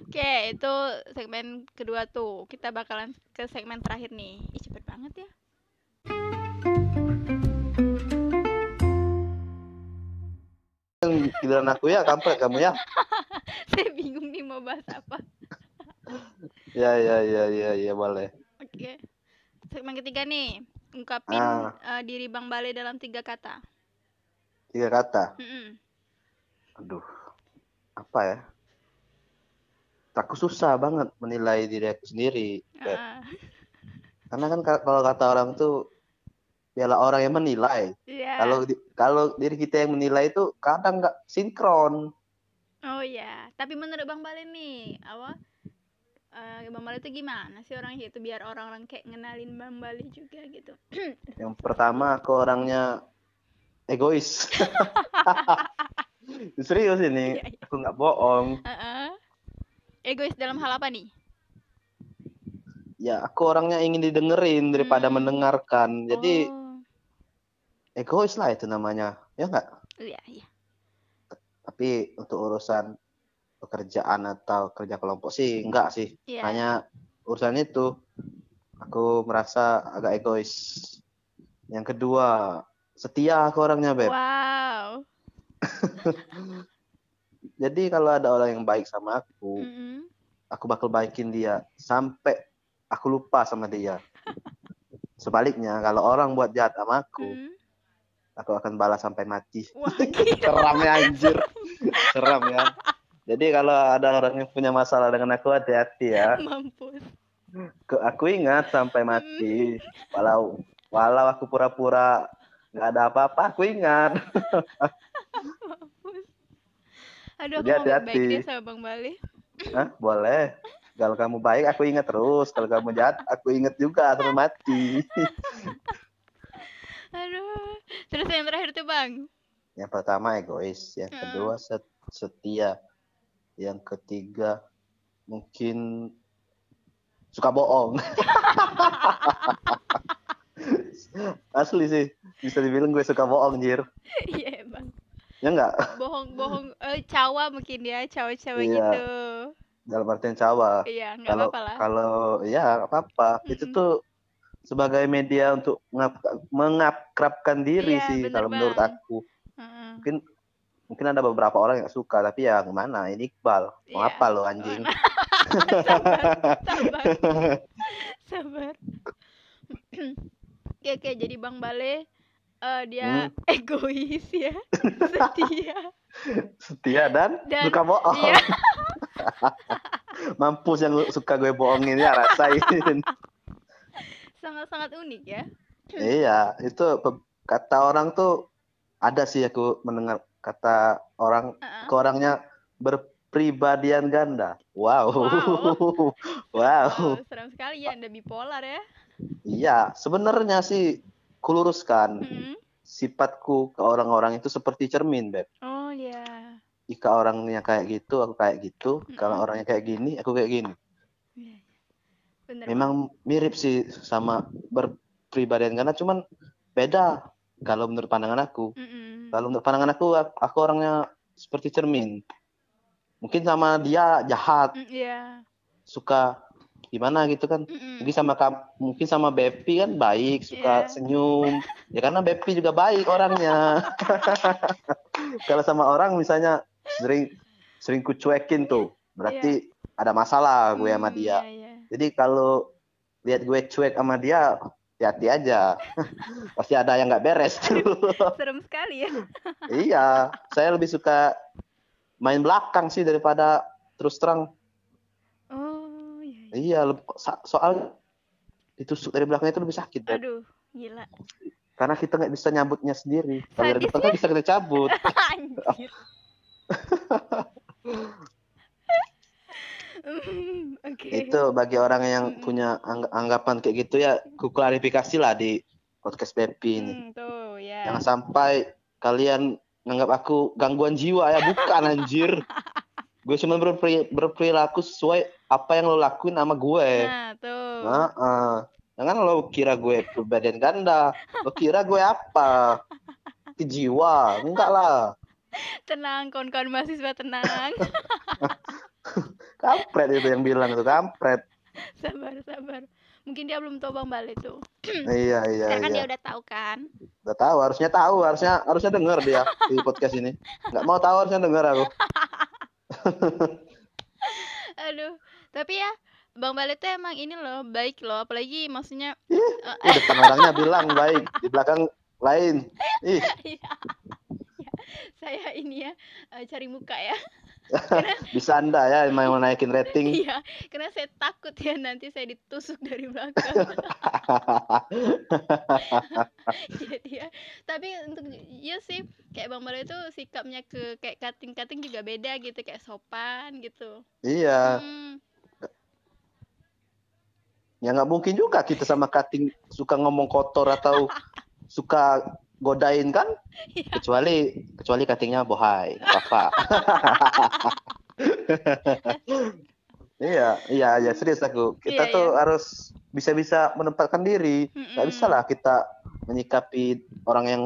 Oke itu segmen kedua tuh kita bakalan ke segmen terakhir nih Ih, cepet banget ya Giliran aku ya, kampret kamu ya. saya bingung nih mau bahas apa Ya, ya, ya, ya, ya, boleh. oke segmen ketiga nih ungkapin Ah. eh, diri bang Bale dalam tiga kata Tiga kata. Mm-mm. Aduh, apa ya? Aku susah banget menilai diri aku sendiri. Ah, Karena kan ka- kalau kata orang tuh, biarlah orang yang menilai. iya Kalau kalau diri kita yang menilai itu kadang nggak sinkron. Oh ya, tapi menurut Bang Bale nih, apa? eh, Bang Bale itu gimana sih orangnya itu biar orang-orang kayak ngenalin Bang Bale juga gitu. Yang pertama aku orangnya egois. Serius ini, Iya, iya. aku nggak bohong. Heeh. Egois dalam hal apa nih? Ya aku orangnya ingin didengerin daripada Hmm. mendengarkan. Jadi oh, egois lah itu namanya, ya nggak? iya iya. Tapi untuk urusan pekerjaan atau kerja kelompok sih enggak sih. Iya. Hanya urusan itu aku merasa agak egois. Yang kedua, setia aku orangnya, Beb. Wow. Jadi kalau ada orang yang baik sama aku, Mm-mm. Aku bakal baikin dia sampai aku lupa sama dia. Sebaliknya, kalau orang buat jahat sama aku, Mm. aku akan balas sampai mati. Wah. Seram ya anjir. Seram ya. Jadi kalau ada orang yang punya masalah dengan aku hati-hati ya. Mampus. Aku ingat sampai mati. Walau walau aku pura-pura nggak ada apa-apa, aku ingat. Mampus. Aduh, aku Jadi mau baik hati-hati. dia sama Bang Bale. Hah? Boleh. Kalau kamu baik, aku ingat terus. Kalau kamu jahat, aku ingat juga sampai mati. Aduh. Terus yang terakhir tuh, Bang. Yang pertama egois, yang Hmm. kedua set- setia, yang ketiga mungkin suka bohong. Asli sih, bisa dibilang gue suka bohong, Jir. Iya. Ya enggak? Bohong-bohong eh cawa mungkin ya, cawa-cawa Iya. gitu. dalam artian cawa. Iya, nggak apa-apa lah. kalau ya apa-apa. Itu Mm-mm. tuh sebagai media untuk mengakrabkan diri Iya, sih kalau menurut aku. Heeh. Mungkin mungkin ada beberapa orang yang suka tapi ya gimana ini Iqbal. Mau Iya. apa lo anjing? sabar, sabar, sabar. Oke, oke, jadi Bang Bale eh, dia egois ya, setia. Setia dan, Dan- suka bohong. Iya. Mampus yang suka gue bohongin ya rasain. Sangat-sangat unik ya. iya, itu kata orang tuh ada sih aku mendengar kata orang Heeh. ke orangnya berpribadian ganda. Wow. Wow. wow. Wow, seram sekali ya Anda bipolar ya. Iya, sebenarnya sih kuluruskan Mm-mm. sifatku ke orang-orang itu seperti cermin, Beb. Oh ya. Jika orangnya kayak gitu, aku kayak gitu. Kalau Mm-mm. orangnya kayak gini, aku kayak gini. Iya, iya. Bener. Memang mirip sih sama berpribadian ganda, cuman beda kalau menurut pandangan aku. Mm-mm. Kalau menurut pandangan aku, aku orangnya seperti cermin. Mungkin sama dia jahat, Mm, Iya. suka gimana gitu kan. Mm-mm. Mungkin sama mungkin sama Bepi kan baik, suka Iya. senyum. Ya karena Bepi juga baik orangnya. Kalau sama orang misalnya sering sering kucuekin tuh, berarti ada masalah gue sama Hmm, dia. iya, iya. Jadi kalau lihat gue cuek sama dia, hati-hati aja. Pasti ada yang nggak beres tuh. Serem sekali ya. iya, saya lebih suka main belakang sih daripada terus terang. Iya. soal ditusuk dari belakang itu lebih sakit. Aduh, gila. Karena kita nggak bisa nyabutnya sendiri. Kalau dari depan kan bisa kita cabut. Anjir. Oke. Itu bagi orang yang punya angg- anggapan kayak gitu ya, ku klarifikasi lah di podcast Bepi ini. Hmm, tuh ya. Jangan sampai kalian nganggap aku gangguan jiwa ya, bukan anjir. gue cuma berperi- berperilaku sesuai apa yang lo lakuin sama gue. Nah, tuh. Nah, eh. Jangan lo kira gue pribadian ganda. Lo kira gue apa? Ke jiwa. Enggak lah. Tenang, kawan-kawan mahasiswa tenang. Kampret itu yang bilang itu kampret. sabar, sabar. Mungkin dia belum tahu Bang Bale tuh. iya iya Sekarang kan iya. dia udah tahu kan. Udah tahu, harusnya tahu, harusnya harusnya denger dia di podcast ini. Nggak mau tahu harusnya denger aku. Aduh, tapi ya Bang Bale tuh emang ini loh, baik loh. Apalagi maksudnya eh, Di depan orangnya bilang baik, di belakang lain. Ih, Iya. Ya, saya ini ya eh, cari muka ya. Bisa anda ya mau naikin rating. Iya, karena saya takut ya nanti saya ditusuk dari belakang. Jadi ya, tapi untuk iya sih kayak Bang Bale itu sikapnya ke kayak cutting-cutting juga beda gitu, kayak sopan gitu. iya, Hmm, ya nggak mungkin juga kita sama cutting suka ngomong kotor atau suka godain kan? Iya. Kecuali kecuali cuttingnya bohai, apa-apa. iya, iya, iya serius aku. Kita Iya, tuh iya. harus bisa-bisa menempatkan diri. Nggak bisa mm-mm. lah kita menyikapi orang yang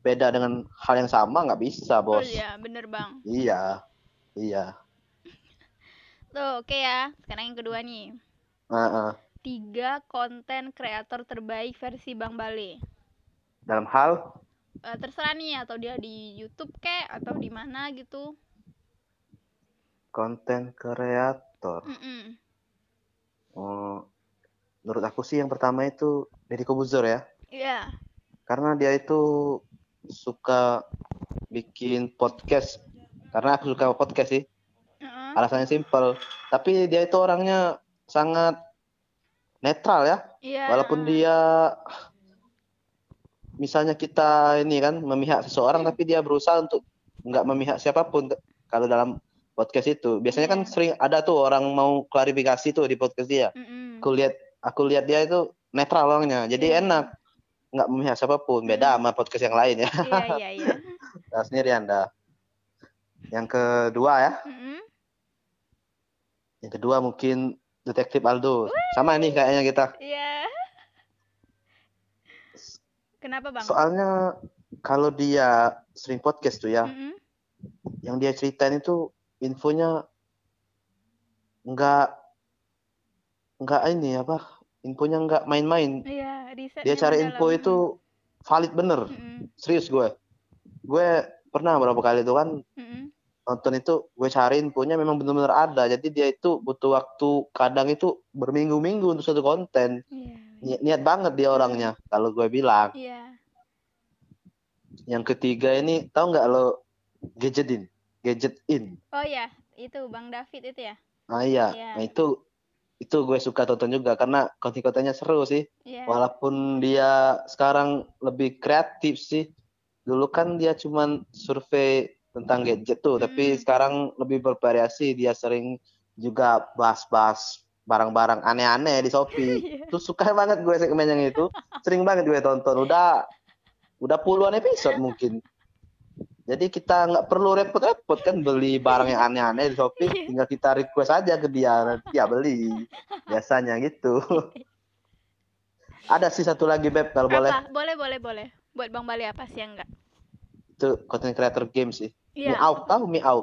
beda dengan hal yang sama nggak bisa Oh bos. iya, bener Bang. Iya, iya. Tuh, oke ya. Sekarang yang kedua nih. Nah, eh, Tiga konten kreator terbaik versi Bang Bale. Dalam hal Eh, terserah nih atau dia di YouTube kek atau di mana gitu. konten kreator, oh, menurut aku sih yang pertama itu Deddy Kobuzor ya, Iya. karena dia itu suka bikin podcast. Karena aku suka podcast sih, Heeh. alasannya simpel. Tapi dia itu orangnya sangat netral ya, Iya. walaupun dia misalnya kita ini kan memihak seseorang tapi dia berusaha untuk nggak memihak siapa pun kalau dalam podcast itu. Biasanya kan Iya. sering ada tuh orang mau klarifikasi tuh di podcast dia. Aku lihat aku lihat dia itu netral orangnya jadi Iya. enak nggak memihak siapa pun. Beda sama podcast yang lain ya. Iya, iya, iya. Tahu sendiri anda. Yang kedua ya. Mm-mm. yang kedua mungkin detektif Aldo. Sama nih kayaknya kita. Iya. Kenapa, Bang? soalnya kalau dia sering podcast tuh ya Mm-mm. yang dia ceritain itu infonya nggak nggak ini apa infonya nggak main-main Iya, dia cari info itu valid bener Mm-mm. serius gue gue pernah berapa kali itu kan Mm-mm. nonton itu gue cari infonya memang benar-benar ada jadi dia itu butuh waktu kadang itu berminggu-minggu untuk satu konten Iya. Ni- niat banget dia orangnya kalau gue bilang Iya. yang ketiga ini tahu nggak lo gadget in gadget in Oh iya, itu Bang David itu ya? ah iya Iya. nah itu itu gue suka tonton juga karena konten-kontennya seru sih Iya. walaupun dia sekarang lebih kreatif sih dulu kan dia cuman survei tentang gadget tuh tapi Mm-mm. sekarang lebih bervariasi dia sering juga bahas-bahas barang-barang aneh-aneh di Shopee Iya. tuh suka banget gue segmen yang itu sering banget gue tonton udah udah puluhan episode mungkin jadi kita nggak perlu repot-repot kan beli barang yang aneh-aneh di Shopee Iya. tinggal kita request aja ke dia nanti dia beli biasanya gitu ada sih satu lagi beb kalau boleh Apa? Boleh, boleh, boleh. Buat Bang Bali apa sih yang enggak? itu content creator game sih Iya. Meow tahu Meow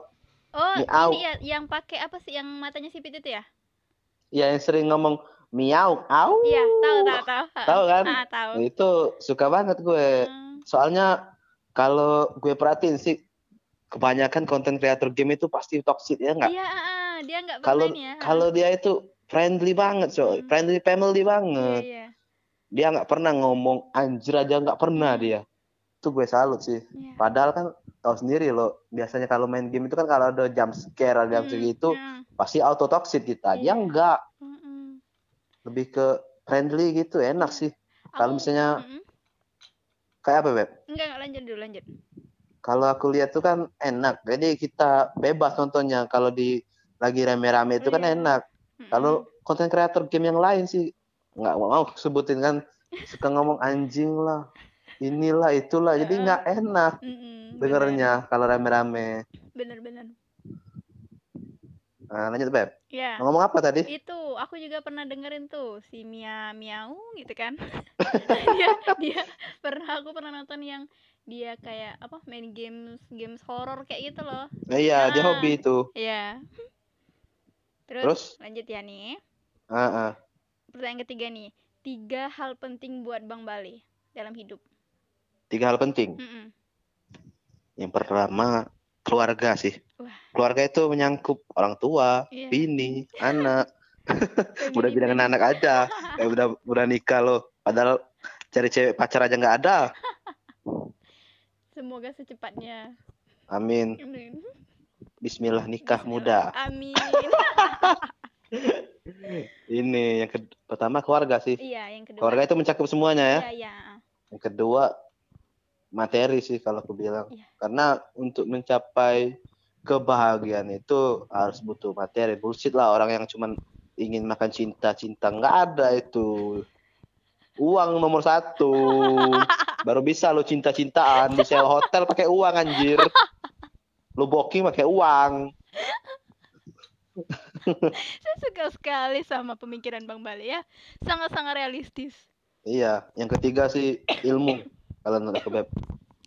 Oh, Miau. ini ya yang pakai apa sih yang matanya sipit itu ya? Ya yang sering ngomong Meow au Iya, tahu, tahu, tahu. Tahu kan? Ah, tahu. itu suka banget gue Hmm. soalnya kalau gue perhatiin sih kebanyakan konten creator game itu pasti toxic ya nggak Iya, ah, ah, dia enggak kalau ya. kalau dia itu friendly banget coy Hmm. friendly family Iya, banget iya. dia nggak pernah ngomong anjir aja nggak pernah dia itu gue salut sih Iya. padahal kan tahu sendiri loh biasanya kalau main game itu kan kalau ada jump scare ada jump Hmm, segitu hmm, pasti auto toxic kita dia Iya. enggak hmm, hmm. lebih ke friendly gitu enak sih Kalau misalnya- Mm-mm. kayak apa beb enggak enggak lanjut dulu lanjut. kalau aku lihat tuh kan enak jadi kita bebas nontonnya kalau di lagi rame-rame itu kan Iya. enak kalau konten kreator game yang lain sih nggak mau sebutin kan suka ngomong anjing lah inilah itulah jadi nggak enak Mm-mm, dengernya kalau rame-rame Bener bener. nah, lanjut beb Ya. ngomong apa tadi Itu aku juga pernah dengerin tuh si Mia Miau gitu kan. dia dia pernah aku pernah nonton yang dia kayak apa main games games horror kayak gitu loh. Nah, iya dia Ah. hobi itu Iya. Terus, Terus? lanjut ya nih. Ah, ah. Pertanyaan ketiga nih. Tiga hal penting buat Bang Bali dalam hidup. Tiga hal penting Mm-mm. yang pertama keluarga sih Wah. keluarga itu menyangkut orang tua Iya. bini anak udah bilang anak aja ya udah udah nikah loh padahal cari cewek pacar aja nggak ada Semoga secepatnya. amin Amin. Bismillah nikah muda Amin. ini yang ke- pertama keluarga sih iya, yang kedua. keluarga itu mencakup semuanya ya Iya, iya. yang kedua materi sih kalau aku bilang. Iya. karena untuk mencapai kebahagiaan itu harus butuh materi. Bullshit lah orang yang cuman ingin makan cinta cinta nggak ada itu. Uang nomor satu. Baru bisa lo cinta cintaan di sewa hotel pakai uang anjir. Lo booking pakai uang. Saya suka sekali sama pemikiran Bang Bali ya. Sangat-sangat realistis. iya. Yang ketiga sih ilmu kalau menurut aku Beb.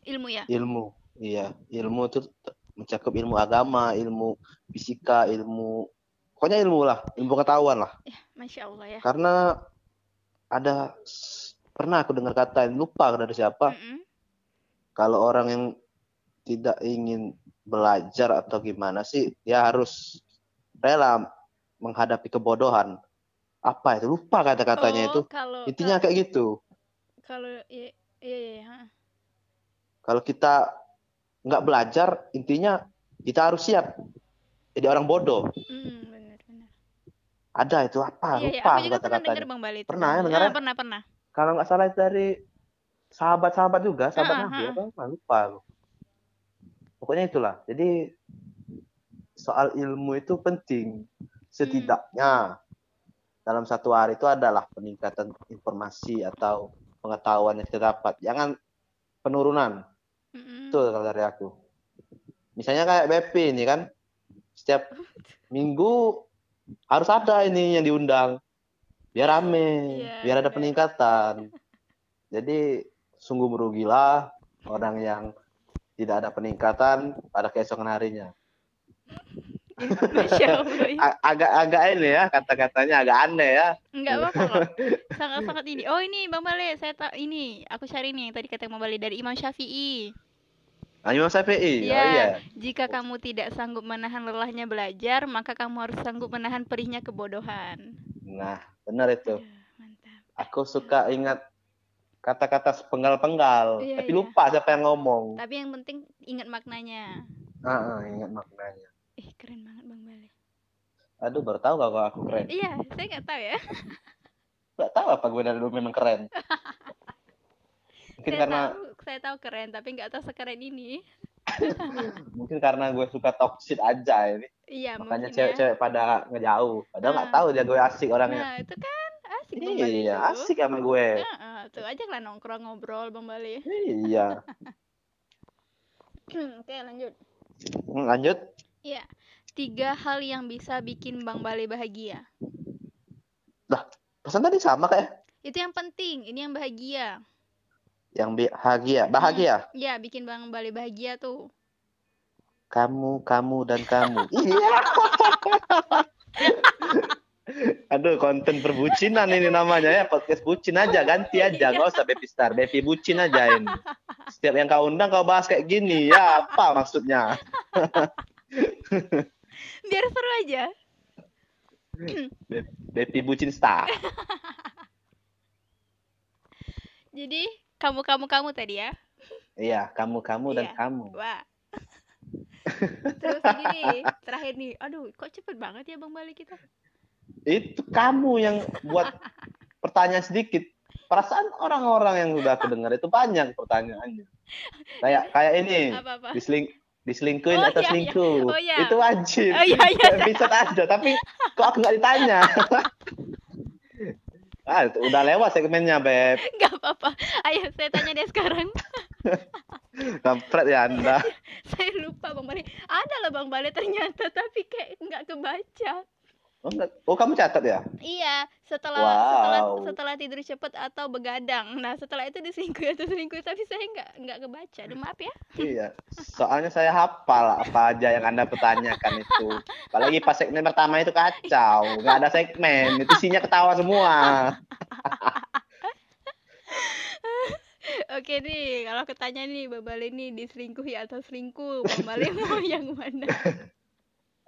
Ilmu ya. ilmu iya ilmu itu mencakup ilmu agama ilmu fisika ilmu pokoknya ilmu lah ilmu pengetahuan lah Masya Allah ya. karena ada pernah aku dengar kata lupa dari siapa Mm-mm. kalau orang yang tidak ingin belajar atau gimana sih dia harus rela menghadapi kebodohan apa itu lupa kata-katanya Oh, itu Kalau intinya kayak gitu kalau iya iya iya. kalau kita nggak belajar intinya kita harus siap jadi orang bodoh Mm, benar benar. ada itu apa Iya, iya. lupa Aku aku juga pernah dengar kata-katanya Bang Bali itu. Pernah ya Ah, dengarnya? pernah pernah. kalau nggak salah itu dari sahabat-sahabat juga sahabat Ah, Nabi ah. apa apa lupa aku pokoknya itulah jadi soal ilmu itu penting setidaknya dalam satu hari itu adalah peningkatan informasi atau pengetahuan yang kita dapat. Jangan penurunan. Mm-mm. itu kalau dari aku. Misalnya kayak BP ini kan setiap minggu harus ada ini yang diundang. Biar rame Iya, biar ada benar. peningkatan. Jadi sungguh merugilah orang yang tidak ada peningkatan pada keesokan harinya Masya Allah. ya. A- agak-agak ini ya kata-katanya agak aneh ya. Enggak apa-apa. Sangat-sangat ini. Oh ini Bang Bale, saya tak ini. Aku cari nih yang tadi kata Bang Bale dari Imam Syafi'i. Ah, Imam Syafi'i. Oh Iya. iya. Jika kamu tidak sanggup menahan lelahnya belajar, maka kamu harus sanggup menahan perihnya kebodohan. Nah, benar itu. Aduh, mantap. Aku suka ingat kata-kata penggal-penggal, Iya, tapi iya. lupa siapa yang ngomong. Tapi yang penting ingat maknanya. Ah, ah, ingat maknanya. Keren banget Bang Bale. Aduh, baru tahu kalau aku keren. Iya, saya nggak tahu ya. Gak tahu apa gue dari dulu memang keren. Mungkin saya karena tahu, saya tahu keren, tapi nggak tahu sekeren ini. mungkin karena gue suka toxic aja ini. Iya, Makanya ya. cewek-cewek pada ngejauh. Padahal nggak Ah. tahu dia gue asik orangnya. Nah, itu kan asik Bang Iya, itu. asik sama gue. Heeh, tuh aja lah nongkrong ngobrol Bang Bale. Iya. Oke, lanjut. Hmm, Lanjut. Iya. Tiga hal yang bisa bikin Bang Bale bahagia. Pesan tadi sama kayak Itu yang penting, ini yang bahagia. yang bahagia. Bahagia. Iya, bikin Bang Bale bahagia tuh. Kamu, kamu, dan kamu. Iya. Aduh, konten perbucinan ini namanya ya. Podcast bucin aja. Ganti aja. Gak usah Baby Star. Baby bucin aja ini. Setiap yang kau undang kau bahas kayak gini. Ya, apa maksudnya? Biar seru aja. Baby bucin star. Jadi, kamu-kamu-kamu tadi ya. Iya, kamu, kamu, dan Iya. kamu. Wah. Terus ini nih, terakhir nih. Aduh, kok cepet banget ya Bang Bale kita? Itu kamu yang buat pertanyaan sedikit. Perasaan orang-orang yang sudah aku dengar itu banyak pertanyaannya. Kayak kayak ini, Apa-apa? diseling diselingkuhin Oh, atau iya, iya. selingkuh. Oh, iya. Itu wajib. Oh iya, iya. Episode ada, tapi kok aku nggak ditanya? ah, udah lewat segmennya, Beb. Gak apa-apa. Ayo, saya tanya deh sekarang. Kampret ya Anda. saya lupa Bang Bale. Ada lah Bang Bale ternyata, tapi kayak nggak kebaca. Oh, enggak. oh kamu catat ya? Iya, setelah Wow. setelah setelah tidur cepet atau begadang. Nah, setelah itu diselingkuh atau selingkuh, tapi saya nggak nggak kebaca. Aduh, maaf ya. Iya. Soalnya saya hafal apa aja yang Anda pertanyakan itu. Apalagi pas segmen pertama itu kacau. Nggak ada segmen. Itu isinya ketawa semua. Oke nih, kalau ketanya nih Bang Bale nih diselingkuhi atau selingkuh, Bang Bale mau yang mana?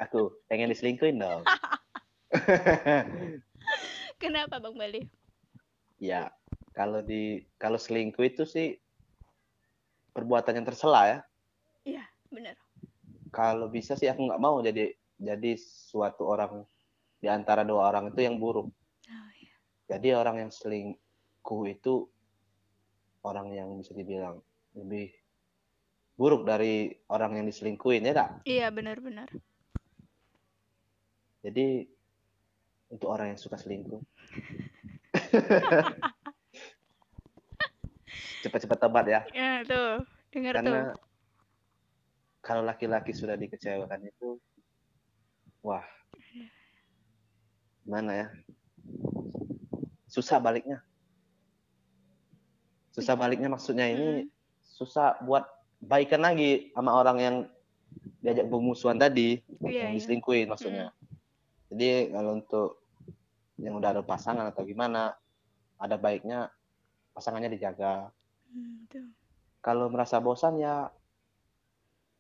Aku pengen diselingkuhin dong. Kenapa Bang Bale? ya, kalau di kalau selingkuh itu sih perbuatan yang tersela ya. Iya, benar. Kalau bisa sih aku nggak mau jadi jadi suatu orang di antara dua orang itu yang buruk. Oh, iya. Jadi orang yang selingkuh itu orang yang bisa dibilang lebih buruk dari orang yang diselingkuhin ya tak? Iya, benar-benar. Jadi untuk orang yang suka selingkuh cepat-cepat tobat ya Ya, tuh. Dengar tuh. karena kalau laki-laki sudah dikecewakan itu wah mana ya susah baliknya susah baliknya maksudnya ini Mm. susah buat baikan lagi sama orang yang diajak bermusuhan tadi Iya, yang iya. diselingkuhin maksudnya jadi kalau untuk yang udah ada pasangan atau gimana ada baiknya pasangannya dijaga Hmm, kalau merasa bosan ya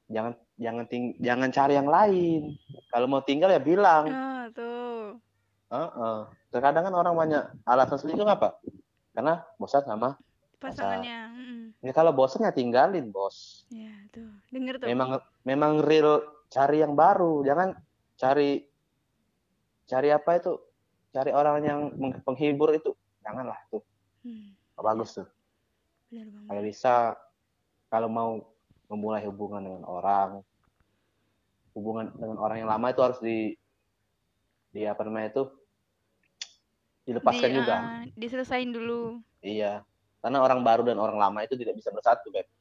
jangan jangan ting jangan cari yang lain kalau mau tinggal ya bilang Ah, tuh. Heeh. terkadang kan orang banyak alasan selingkuh apa karena bosan sama Pasangannya. mm. ya kalau bosan ya tinggalin bos Ya, tuh. Dengar tuh. memang memang real cari yang baru jangan cari cari apa itu? Cari orang yang penghibur itu? Janganlah tuh. Hmm, bagus tuh. Kalau bisa kalau mau memulai hubungan dengan orang hubungan dengan orang yang lama itu harus di di apa namanya itu? Dilepaskan Di- juga. ah, diselesain dulu. iya. Karena orang baru dan orang lama itu tidak bisa bersatu beb.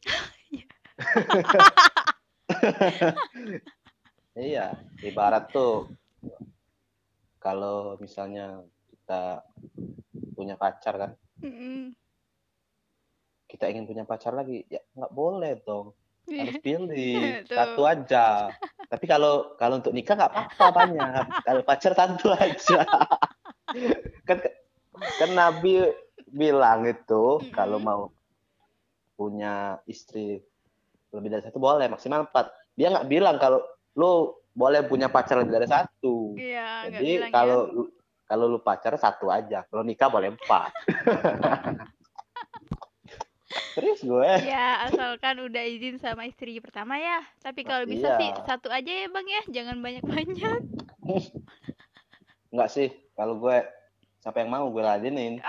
Iya. Ibarat tuh kalau misalnya kita punya pacar kan Mm-mm. kita ingin punya pacar lagi ya nggak boleh dong Iya. harus pilih Tuh. satu aja Tapi kalau kalau untuk nikah nggak apa-apa banyak. Kalau pacar satu aja. kan kan Nabi bilang itu Mm-mm. kalau mau punya istri lebih dari satu boleh maksimal empat. Dia nggak bilang kalau lu boleh punya pacar lebih dari satu. Iya, Jadi bilang kalau ya. lu- kalau lu pacar satu aja, kalau nikah boleh empat. Serius gue. Ya, asalkan udah izin sama istri pertama ya. Tapi kalau bisa Iya. sih satu aja ya bang ya, jangan banyak-banyak. Enggak sih, kalau gue siapa yang mau gue ladenin.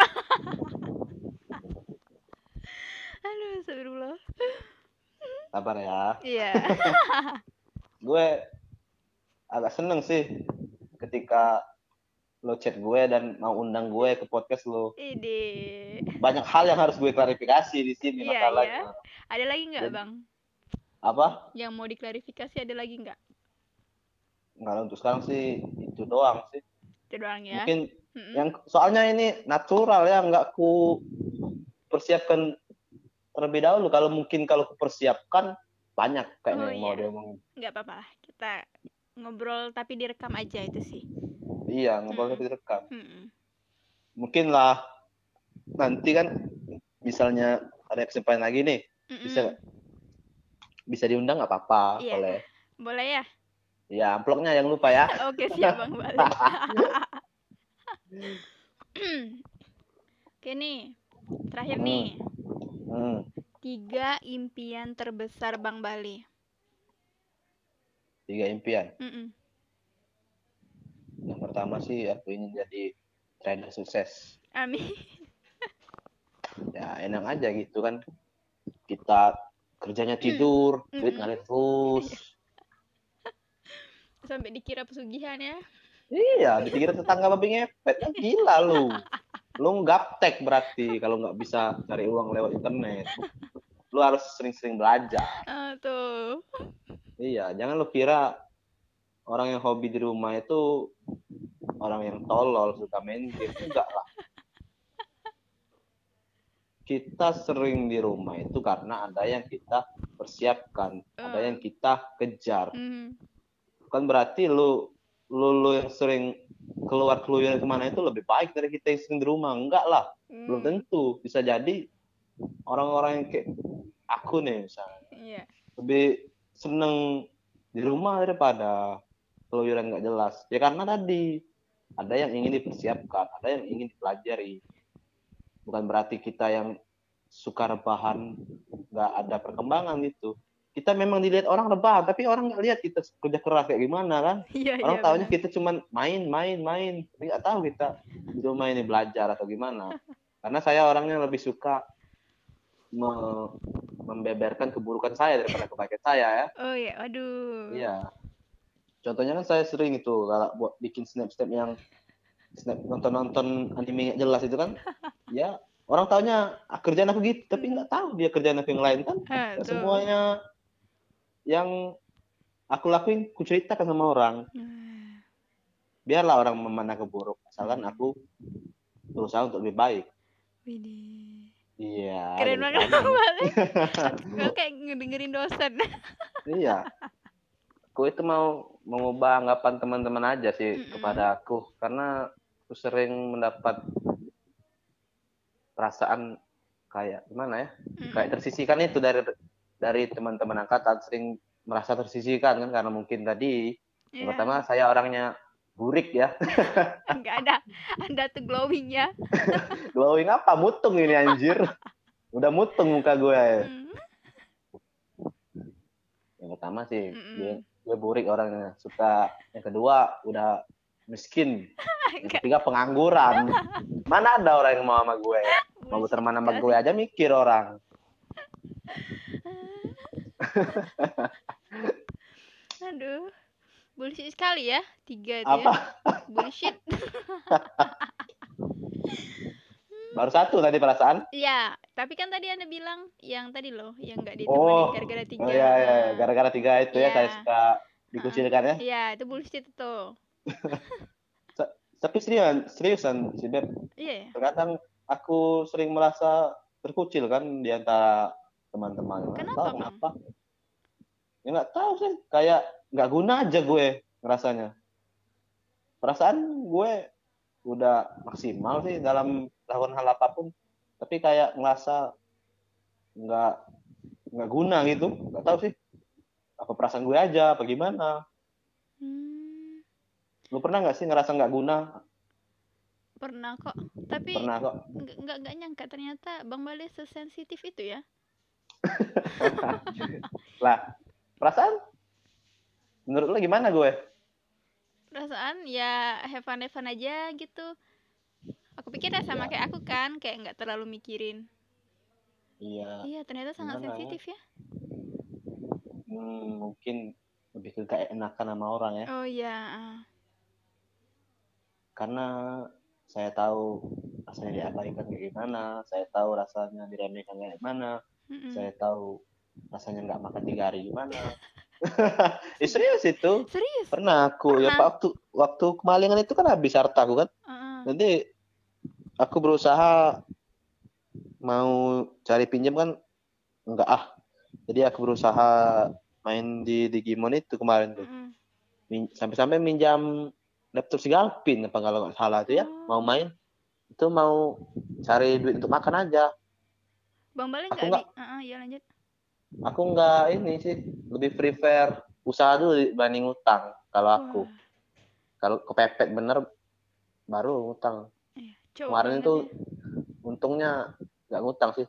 Aduh, astagfirullah. Sabar ya. Iya. Gue agak seneng sih ketika lo chat gue dan mau undang gue ke podcast lo. Ide. Banyak hal yang harus gue klarifikasi di sini Iya, masalahnya. Ada lagi nggak bang? Apa? Yang mau diklarifikasi ada lagi nggak? Enggak untuk sekarang sih itu doang sih. Itu doang ya. Mungkin Mm-mm. yang soalnya ini natural ya nggak ku persiapkan terlebih dahulu kalau mungkin kalau ku persiapkan banyak kayaknya Oh, yang mau iya. diomongin nggak apa-apa. Kita ngobrol tapi direkam aja itu sih. iya ngobrol Mm-mm. tapi direkam Mm-mm. mungkin lah nanti kan misalnya ada kesempatan lagi nih Mm-mm. bisa bisa diundang nggak apa-apa Iya. boleh Boleh ya? ya amplopnya yang lupa ya Oke siap bang balik. Oke nih, terakhir Hmm. nih. hmm. Tiga impian terbesar Bang Bali. Tiga impian Mm-mm. yang pertama sih aku ingin jadi trader sukses Amin. ya enak aja gitu kan kita kerjanya tidur duit Mm-mm. ngalir terus Sampai dikira pesugihan ya. iya dikira tetangga babi ngepet kan gila lu lu gaptek berarti kalau nggak bisa cari uang lewat internet lu harus sering-sering belajar Ah, tuh. Iya jangan lu kira orang yang hobi di rumah itu orang yang tolol suka main game. Enggak lah. Kita sering di rumah itu karena ada yang kita persiapkan ada yang kita kejar. Mm. kan berarti lu lu, lu yang sering keluar keluyuran ke mana itu lebih baik dari kita yang sering di rumah. Enggak lah. Belum Mm. tentu. Bisa jadi orang-orang yang kayak aku nih misalnya. Iya. lebih seneng di rumah daripada keluyuran nggak jelas. Ya karena tadi ada yang ingin dipersiapkan ada yang ingin dipelajari. Bukan berarti kita yang suka rebahan nggak ada perkembangan gitu. Kita memang dilihat orang rebahan tapi orang nggak lihat kita kerja keras kayak gimana kan? Iya, orang iya. tahunya benar. kita cuman main main main. Tapi nggak tahu kita di rumah ini belajar atau gimana. Karena saya orangnya lebih suka me- membeberkan keburukan saya daripada kebaikan saya ya. Oh iya, aduh. iya. Contohnya kan saya sering itu kalau buat bikin snap snap yang snap nonton nonton anime nggak jelas itu kan. Ya orang tahunya ah, kerjaan aku gitu tapi nggak tahu dia kerjaan aku yang lain kan. Tuh. semuanya yang aku lakuin ku ceritakan sama orang. Ah, biarlah orang memandang keburuk asalkan aku berusaha untuk lebih baik. Widih. Iya Keren jadi banget. Gue kayak ngedengerin dosen. iya aku itu mau mengubah anggapan teman-teman aja sih Mm-mm. kepada aku karena aku sering mendapat perasaan kayak gimana ya Mm-mm. kayak tersisihkan itu dari dari teman-teman angkatan sering merasa tersisihkan kan karena mungkin tadi Iya. pertama saya orangnya burik ya Nggak ada. Anda tuh glowing ya. glowing apa mutung ini anjir udah mutung muka gue Mm. yang pertama sih Mm-mm. gue, gue burik orangnya suka yang kedua udah miskin yang ketiga pengangguran mana ada orang yang mau sama gue mau berteman sama gue aja mikir orang Aduh. Bullshit sekali ya. Tiga itu apa ya. Bullshit. baru satu tadi perasaan Iya, tapi kan tadi Anda bilang yang tadi loh, yang nggak ditemani Oh, gara-gara tiga. oh iya iya iya. gara-gara tiga itu ya Iya. saya suka dikucilkan ya Iya, itu bullshit tuh. tapi seriusan seriusan si Beb Iya ya. terkadang aku sering merasa terkucil kan di antara teman-teman Kenapa, tahu Bang? kenapa ya nggak tahu sih kayak nggak guna aja gue ngerasanya. Perasaan gue udah maksimal sih dalam melakukan hal apa pun tapi kayak ngerasa nggak nggak guna gitu. Nggak tahu sih apa perasaan gue aja apa gimana? Hmm, lu pernah nggak sih ngerasa nggak guna? Pernah kok. Tapi pernah kok. nggak nggak nyangka ternyata Bang Bali sesensitif itu ya. lah perasaan menurut lu gimana gue Perasaan ya have fun have fun aja gitu. Aku pikir ya sama Iya. kayak aku kan, kayak nggak terlalu mikirin. iya Iya, ternyata sangat Gimana ya? sensitif ya. hmm, mungkin lebih ke kayak enakan sama orang ya Oh iya. ah. karena saya tahu rasanya diabaikan kayak gimana saya tahu rasanya diremehkan kayak gimana Mm-mm. saya tahu rasanya nggak makan tiga hari gimana Eh, serius itu Serius? pernah aku ya Pernah. waktu waktu kemalingan itu kan habis harta aku kan Heeh. nanti aku berusaha mau cari pinjam kan enggak ah jadi aku berusaha main di Digimon itu kemarin tuh Mm-mm. Min- sampai-sampai minjam laptop si Galpin apa kalau nggak salah tuh ya mau Oh. main itu mau cari duit untuk makan aja Bang Bali Aku nggak di... Heeh, ya lanjut. Aku nggak ini sih lebih prefer usaha dulu dibanding utang kalau aku Wah, kalau kepepet bener baru utang iya. Cowok kemarin itu ya. untungnya nggak ngutang sih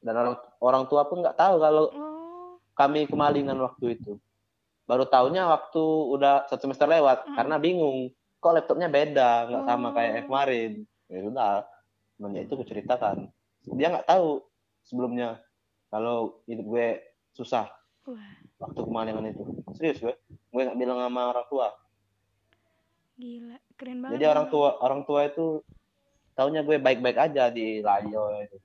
dan orang orang tua pun nggak tahu kalau Oh. kami kemalingan waktu itu baru tahunya waktu udah satu semester lewat Mm. karena bingung kok laptopnya beda nggak sama Oh. kayak yang kemarin ya udah semenjak itu aku ceritakan dia nggak tahu sebelumnya kalau hidup gue susah Wah, waktu kemalingan itu serius gue gue nggak bilang sama orang tua gila. Keren banget. jadi orang tua orang tua itu taunya gue baik-baik aja di layo itu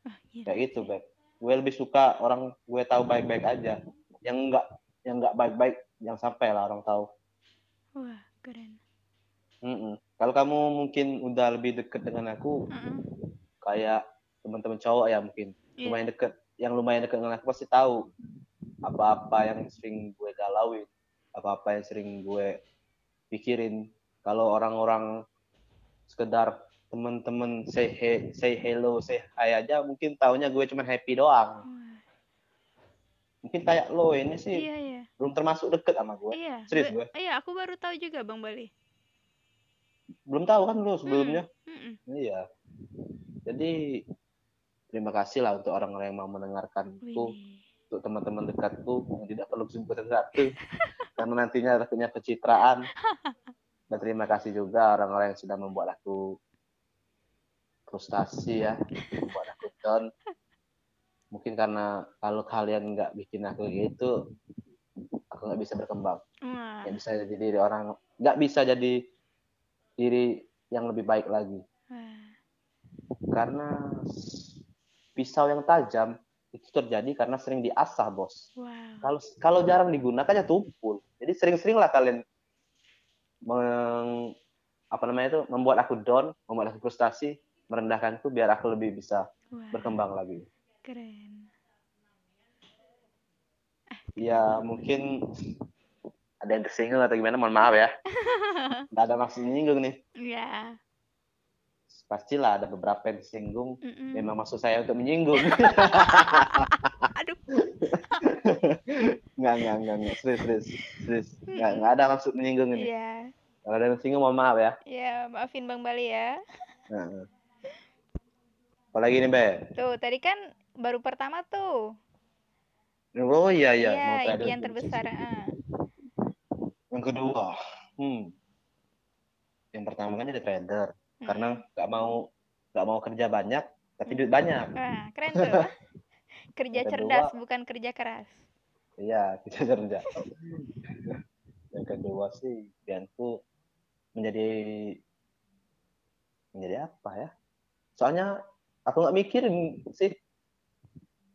Ah, gila. kayak gitu Beb. gue lebih suka orang gue tahu baik-baik aja yang enggak yang enggak baik-baik yang sampai lah orang tahu Wah, keren. Mm-mm. kalau kamu mungkin udah lebih deket dengan aku Heeh. kayak teman-teman cowok ya mungkin Iya. lumayan deket yang lumayan deket dengan aku pasti tahu apa-apa yang sering gue galauin apa-apa yang sering gue pikirin kalau orang-orang sekedar teman-teman say he, say hello say hi aja mungkin taunya gue cuma happy doang mungkin kayak lo ini sih Iya, iya. belum termasuk deket sama gue Iya. serius Gue- Iya, aku baru tahu juga Bang Bali. belum tahu kan lo sebelumnya Mm-mm. iya jadi terima kasih lah untuk orang-orang yang mau mendengarkanku untuk teman-teman dekatku yang tidak perlu disebutkan satu karena nantinya takutnya pencitraan dan terima kasih juga orang-orang yang sudah membuat aku frustasi ya. Membuat aku down. Mungkin karena kalau kalian nggak bikin aku gitu aku nggak bisa berkembang. Nggak bisa jadi diri orang nggak bisa jadi diri yang lebih baik lagi. Karena pisau yang tajam itu terjadi karena sering diasah bos. Wow. kalau kalau jarang digunakan ya tumpul. Jadi sering-seringlah kalian meng, apa namanya itu membuat aku down membuat aku frustasi merendahkanku biar aku lebih bisa Wah, berkembang lagi. Keren. ya mungkin ada yang tersinggung atau gimana mohon maaf ya. Nggak ada maksud menyinggung nih. Iya. Pastilah ada beberapa yang tersinggung Mm-mm. memang maksud saya untuk menyinggung Aduh. nggak nggak nggak nggak serius serius serius nggak nggak ada maksud menyinggung ini Iya. kalau ada yang tersinggung mohon maaf ya Iya, maafin Bang Bali ya. Nah. apalagi nih be Tuh, tadi kan baru pertama tuh. oh iya iya, Iya, mau impian dulu. terbesar. yang kedua hmm yang pertama kan jadi trader Karena nggak mau nggak mau kerja banyak tapi duit banyak. Wah, keren tuh. Kerja Yang kedua- cerdas, bukan kerja keras. iya kerja yang kedua sih impianku menjadi menjadi apa ya? Soalnya aku nggak mikirin sih.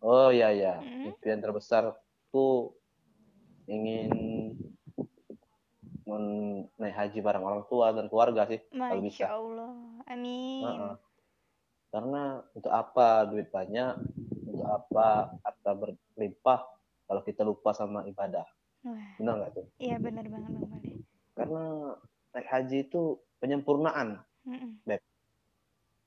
Oh iya iya. Mm. impian terbesarku ingin men- naik haji bareng orang tua dan keluarga sih kalau bisa Allah. Amin. Heeh. Karena untuk apa duit banyak, untuk apa harta berlimpah, kalau kita lupa sama ibadah. Wah, Benar nggak tuh? iya benar banget Bang Bali. Karena naik haji itu penyempurnaan. Mm-mm.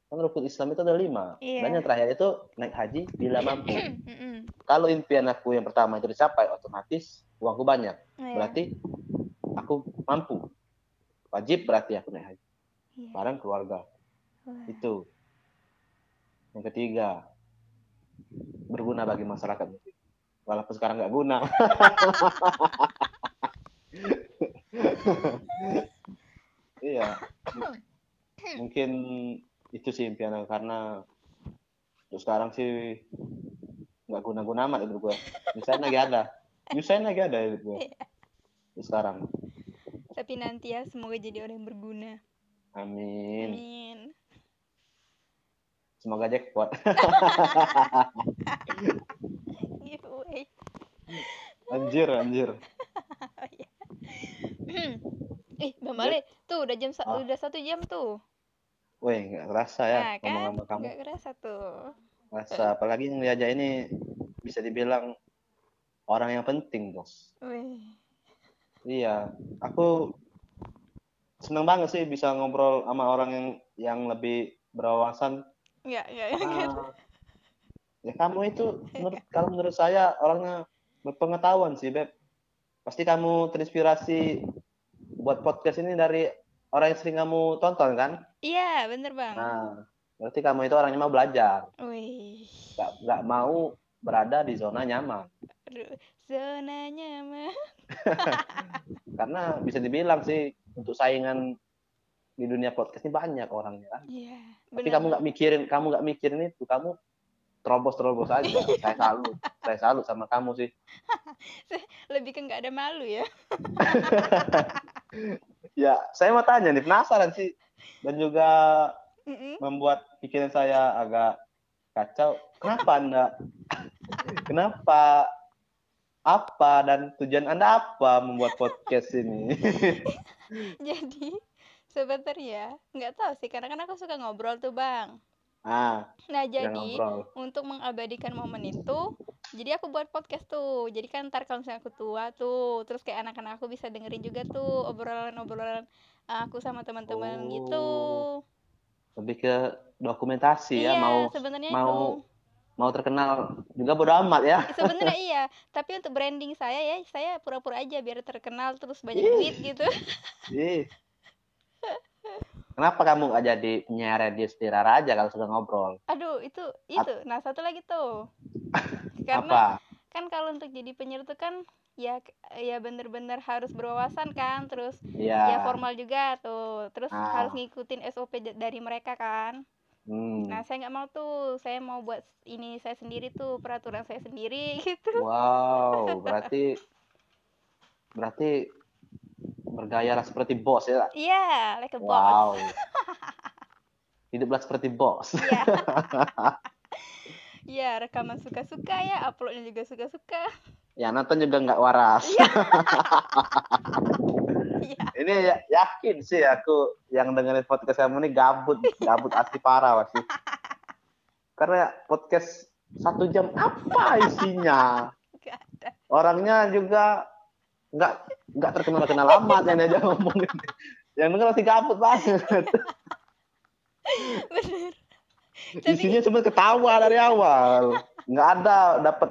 Kan rukun Islam itu ada lima. Iya. Dan yang terakhir itu naik haji bila mampu. Mm-mm. Kalau impian aku yang pertama itu dicapai, otomatis uangku banyak. Iya, Berarti aku mampu. Wajib berarti aku naik haji. iya. Bareng keluarga. Wah, Itu. Yang ketiga, berguna bagi masyarakat. Walaupun sekarang nggak guna. iya. Mungkin itu sih impian aku, karena untuk sekarang sih nggak guna-guna amat hidup gue. Nyusahin lagi ada. Nyusahin lagi ada hidup gue. Untuk sekarang. Tapi nanti ya semoga jadi orang yang berguna. Amin. Amin. Semoga jackpot. Giveaway. anjir, anjir. Oh, iya. eh, Bang Bali, tuh udah jam Ah. udah satu jam tuh. Wih, nggak kerasa ya nah, kan? ngomong sama kamu. Nggak kerasa tuh. Kerasa. Apalagi yang diajak ini bisa dibilang orang yang penting, bos. Wih. Iya, aku seneng banget sih bisa ngobrol sama orang yang yang lebih berwawasan. Nggak, nggak, Ah, nggak. ya kamu itu menurut kalau menurut saya orangnya berpengetahuan sih, Beb. Pasti kamu terinspirasi buat podcast ini dari orang yang sering kamu tonton kan? Iya, bener Bang. Nah, berarti kamu itu orangnya mau belajar, Wih. nggak nggak mau berada di zona nyaman. Aduh, zona nyaman. Karena bisa dibilang sih untuk saingan di dunia podcast ini banyak orangnya kan. Iya, Tapi bener. kamu nggak mikirin, kamu nggak mikirin itu, kamu terobos-terobos aja. saya salut, saya salut sama kamu sih. Lebih ke nggak ada malu ya. Ya, saya mau tanya nih, penasaran sih. Dan juga Mm-mm. membuat pikiran saya agak kacau. Kenapa Anda? Kenapa? Apa dan tujuan Anda apa membuat podcast ini? Jadi sebenarnya nggak tahu sih karena kan aku suka ngobrol tuh bang. ah, Nah jadi ngobrol. untuk mengabadikan momen itu, jadi aku buat podcast tuh. Jadi kan ntar kalau misalnya aku tua tuh, terus kayak anak-anak aku bisa dengerin juga tuh obrolan-obrolan uh, aku sama teman-teman gitu. Lebih ke dokumentasi ya, Iya, mau sebenarnya mau itu. mau terkenal juga bodo amat ya. Sebenarnya iya, tapi untuk branding saya ya, saya pura-pura aja biar terkenal terus banyak Ih. duit gitu. Ih. Kenapa kamu nggak jadi penyiar radio Setira aja kalau sudah ngobrol? Aduh, itu itu. Nah, satu lagi tuh. Karena Apa? kan kalau untuk jadi penyiar tuh kan ya ya bener-bener harus berwawasan kan, terus Iya. ya formal juga tuh. Terus Ah. harus ngikutin SOP dari mereka kan. Hmm. Nah, saya nggak mau tuh. Saya mau buat ini saya sendiri tuh, peraturan saya sendiri gitu. Wow, berarti berarti bergayalah seperti bos ya. Iya, like a boss. Wow. Hiduplah seperti bos. Iya. Iya, rekaman suka-suka ya, uploadnya juga suka-suka. Ya nonton juga nggak waras. Iya. Ini ya- yakin sih aku yang dengerin podcast kamu ini gabut, gabut asli parah pasti. Karena podcast satu jam apa isinya? Ada. Orangnya juga nggak nggak terkenal kenal amat yang diajak ngomongin. Yang denger pasti gabut banget. Bener. Tapi- Isinya cuma ketawa dari awal. Nggak ada dapat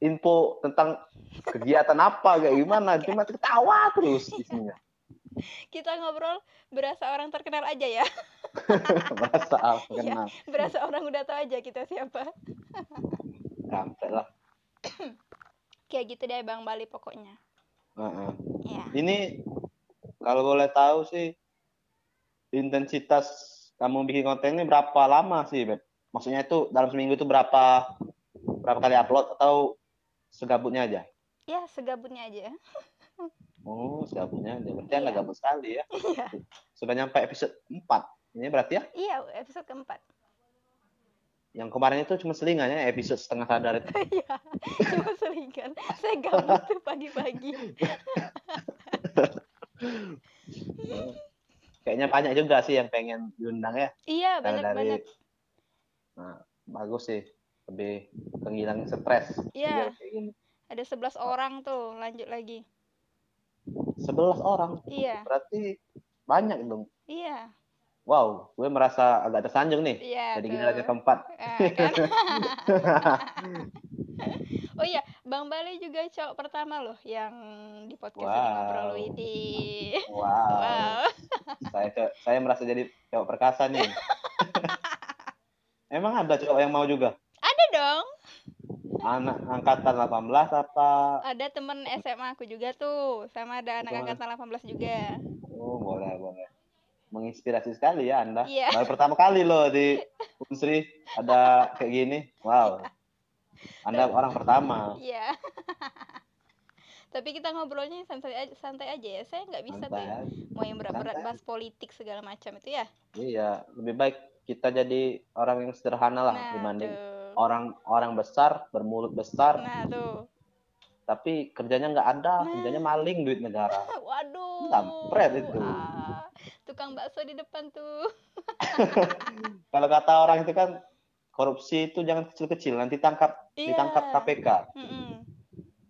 info tentang kegiatan apa kayak gimana. Cuma ketawa terus isinya. Kita ngobrol berasa orang terkenal aja ya. Merasa ah, kenal. Berasa orang udah tahu aja kita siapa. Sampai lah. Kayak gitu deh Bang Bali pokoknya. Heeh. Iya. Ini kalau boleh tahu sih intensitas kamu bikin konten ini berapa lama sih, Beb? Maksudnya itu dalam seminggu itu berapa berapa kali upload atau segabutnya aja? Ya, segabutnya aja. Oh, segabutnya aja. Berarti Iya. gabut sekali ya. Iya. Sudah nyampe episode 4. Ini berarti ya Iya, episode keempat. yang kemarin itu cuma selingannya episode setengah sadar itu. Iya, cuma selingan. Saya gabut tuh pagi-pagi. Kayaknya banyak juga sih yang pengen diundang ya. Iya, Kalau dari banyak-banyak. Nah, bagus sih. Lebih kehilangan stres. Iya. Gini. Ada 11 orang tuh, lanjut lagi. 11 orang. Iya, Berarti banyak dong. iya, Wow, gue merasa agak tersanjung nih. iya. Jadi tuh. generasi keempat. Ah, kan? oh iya, Bang Bale juga cowok pertama loh yang di podcast ini Wow. ngobrol Widi. Wow. Wow. Saya saya merasa jadi cowok perkasa nih. Emang ada cowok yang mau juga? Ada dong. Anak angkatan 18 apa? Ada temen SMA aku juga tuh, sama ada anak Wah. angkatan 18 juga. Oh, boleh, boleh. Menginspirasi sekali ya Anda. Iya. Baru pertama kali loh di Unsri ada kayak gini. Wow. Anda orang pertama. Iya. Tapi kita ngobrolnya santai aja, santai aja ya. Saya nggak bisa tuh. Santai. mau yang berat-berat bahas politik segala macam itu ya. Iya, lebih baik kita jadi orang yang sederhana lah Nah, dibanding tuh. Orang orang besar bermulut besar Nah, tuh. tapi kerjanya nggak ada, Nah. kerjanya maling duit negara. Waduh. Kampret itu. Ah, tukang bakso di depan tuh. Kalau kata orang itu kan korupsi itu jangan kecil-kecil, nanti tangkap Iya. ditangkap KPK. Mm-mm.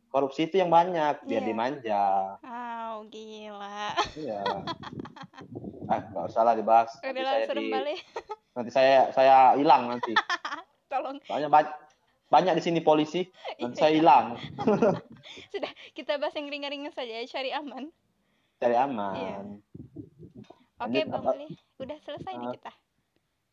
Korupsi itu yang banyak, biar Iya. dimanja. Wow, gila. Iya. ah, nggak usah lah dibahas. Nanti Udah saya, di- balik. nanti saya saya hilang nanti. Tolong. Soalnya banyak banyak di sini polisi, nanti saya hilang. Sudah, kita bahas yang ringan-ringan saja ya, cari aman. Cari aman. Iya. Oke, Bang? Bali. Udah selesai nih Ah. kita.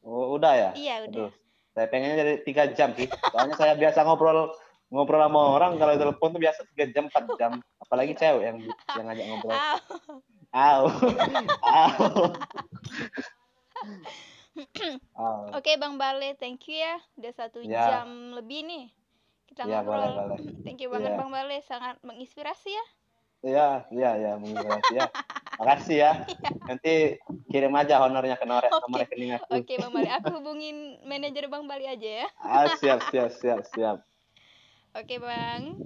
Oh, udah ya? Iya, udah. Aduh, saya pengennya jadi tiga jam sih. Soalnya saya biasa ngobrol ngobrol sama orang kalau telepon tuh biasa tiga jam empat jam. Apalagi Iya. cewek yang yang ngajak ngobrol. Au. Au. Au. Oke, Bang Bale, thank you ya. Udah satu Ya. jam lebih nih. Kita Ya, boleh, ngobrol. boleh. Thank you banget Iya. Bang Bale, sangat menginspirasi ya. Iya, iya, iya, menginspirasi ya. Makasih ya. Nanti kirim aja honornya ke nomor, Oke. nomor rekening aku. Oke, Bang Bale, aku hubungin manajer Bang Bale aja ya. Ah, siap, siap, siap, siap. Oke, Bang.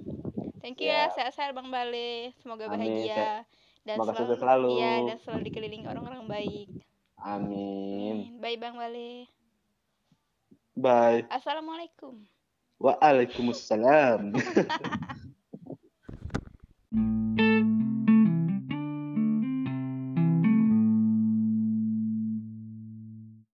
Thank you ya, Ya. sehat-sehat Bang Bale. Semoga Amin, bahagia dan Semoga selalu, selalu. Iya, dan selalu dikelilingi orang-orang baik. Amin. Amin. Bye Bang Wale. Bye. Assalamualaikum. Waalaikumsalam.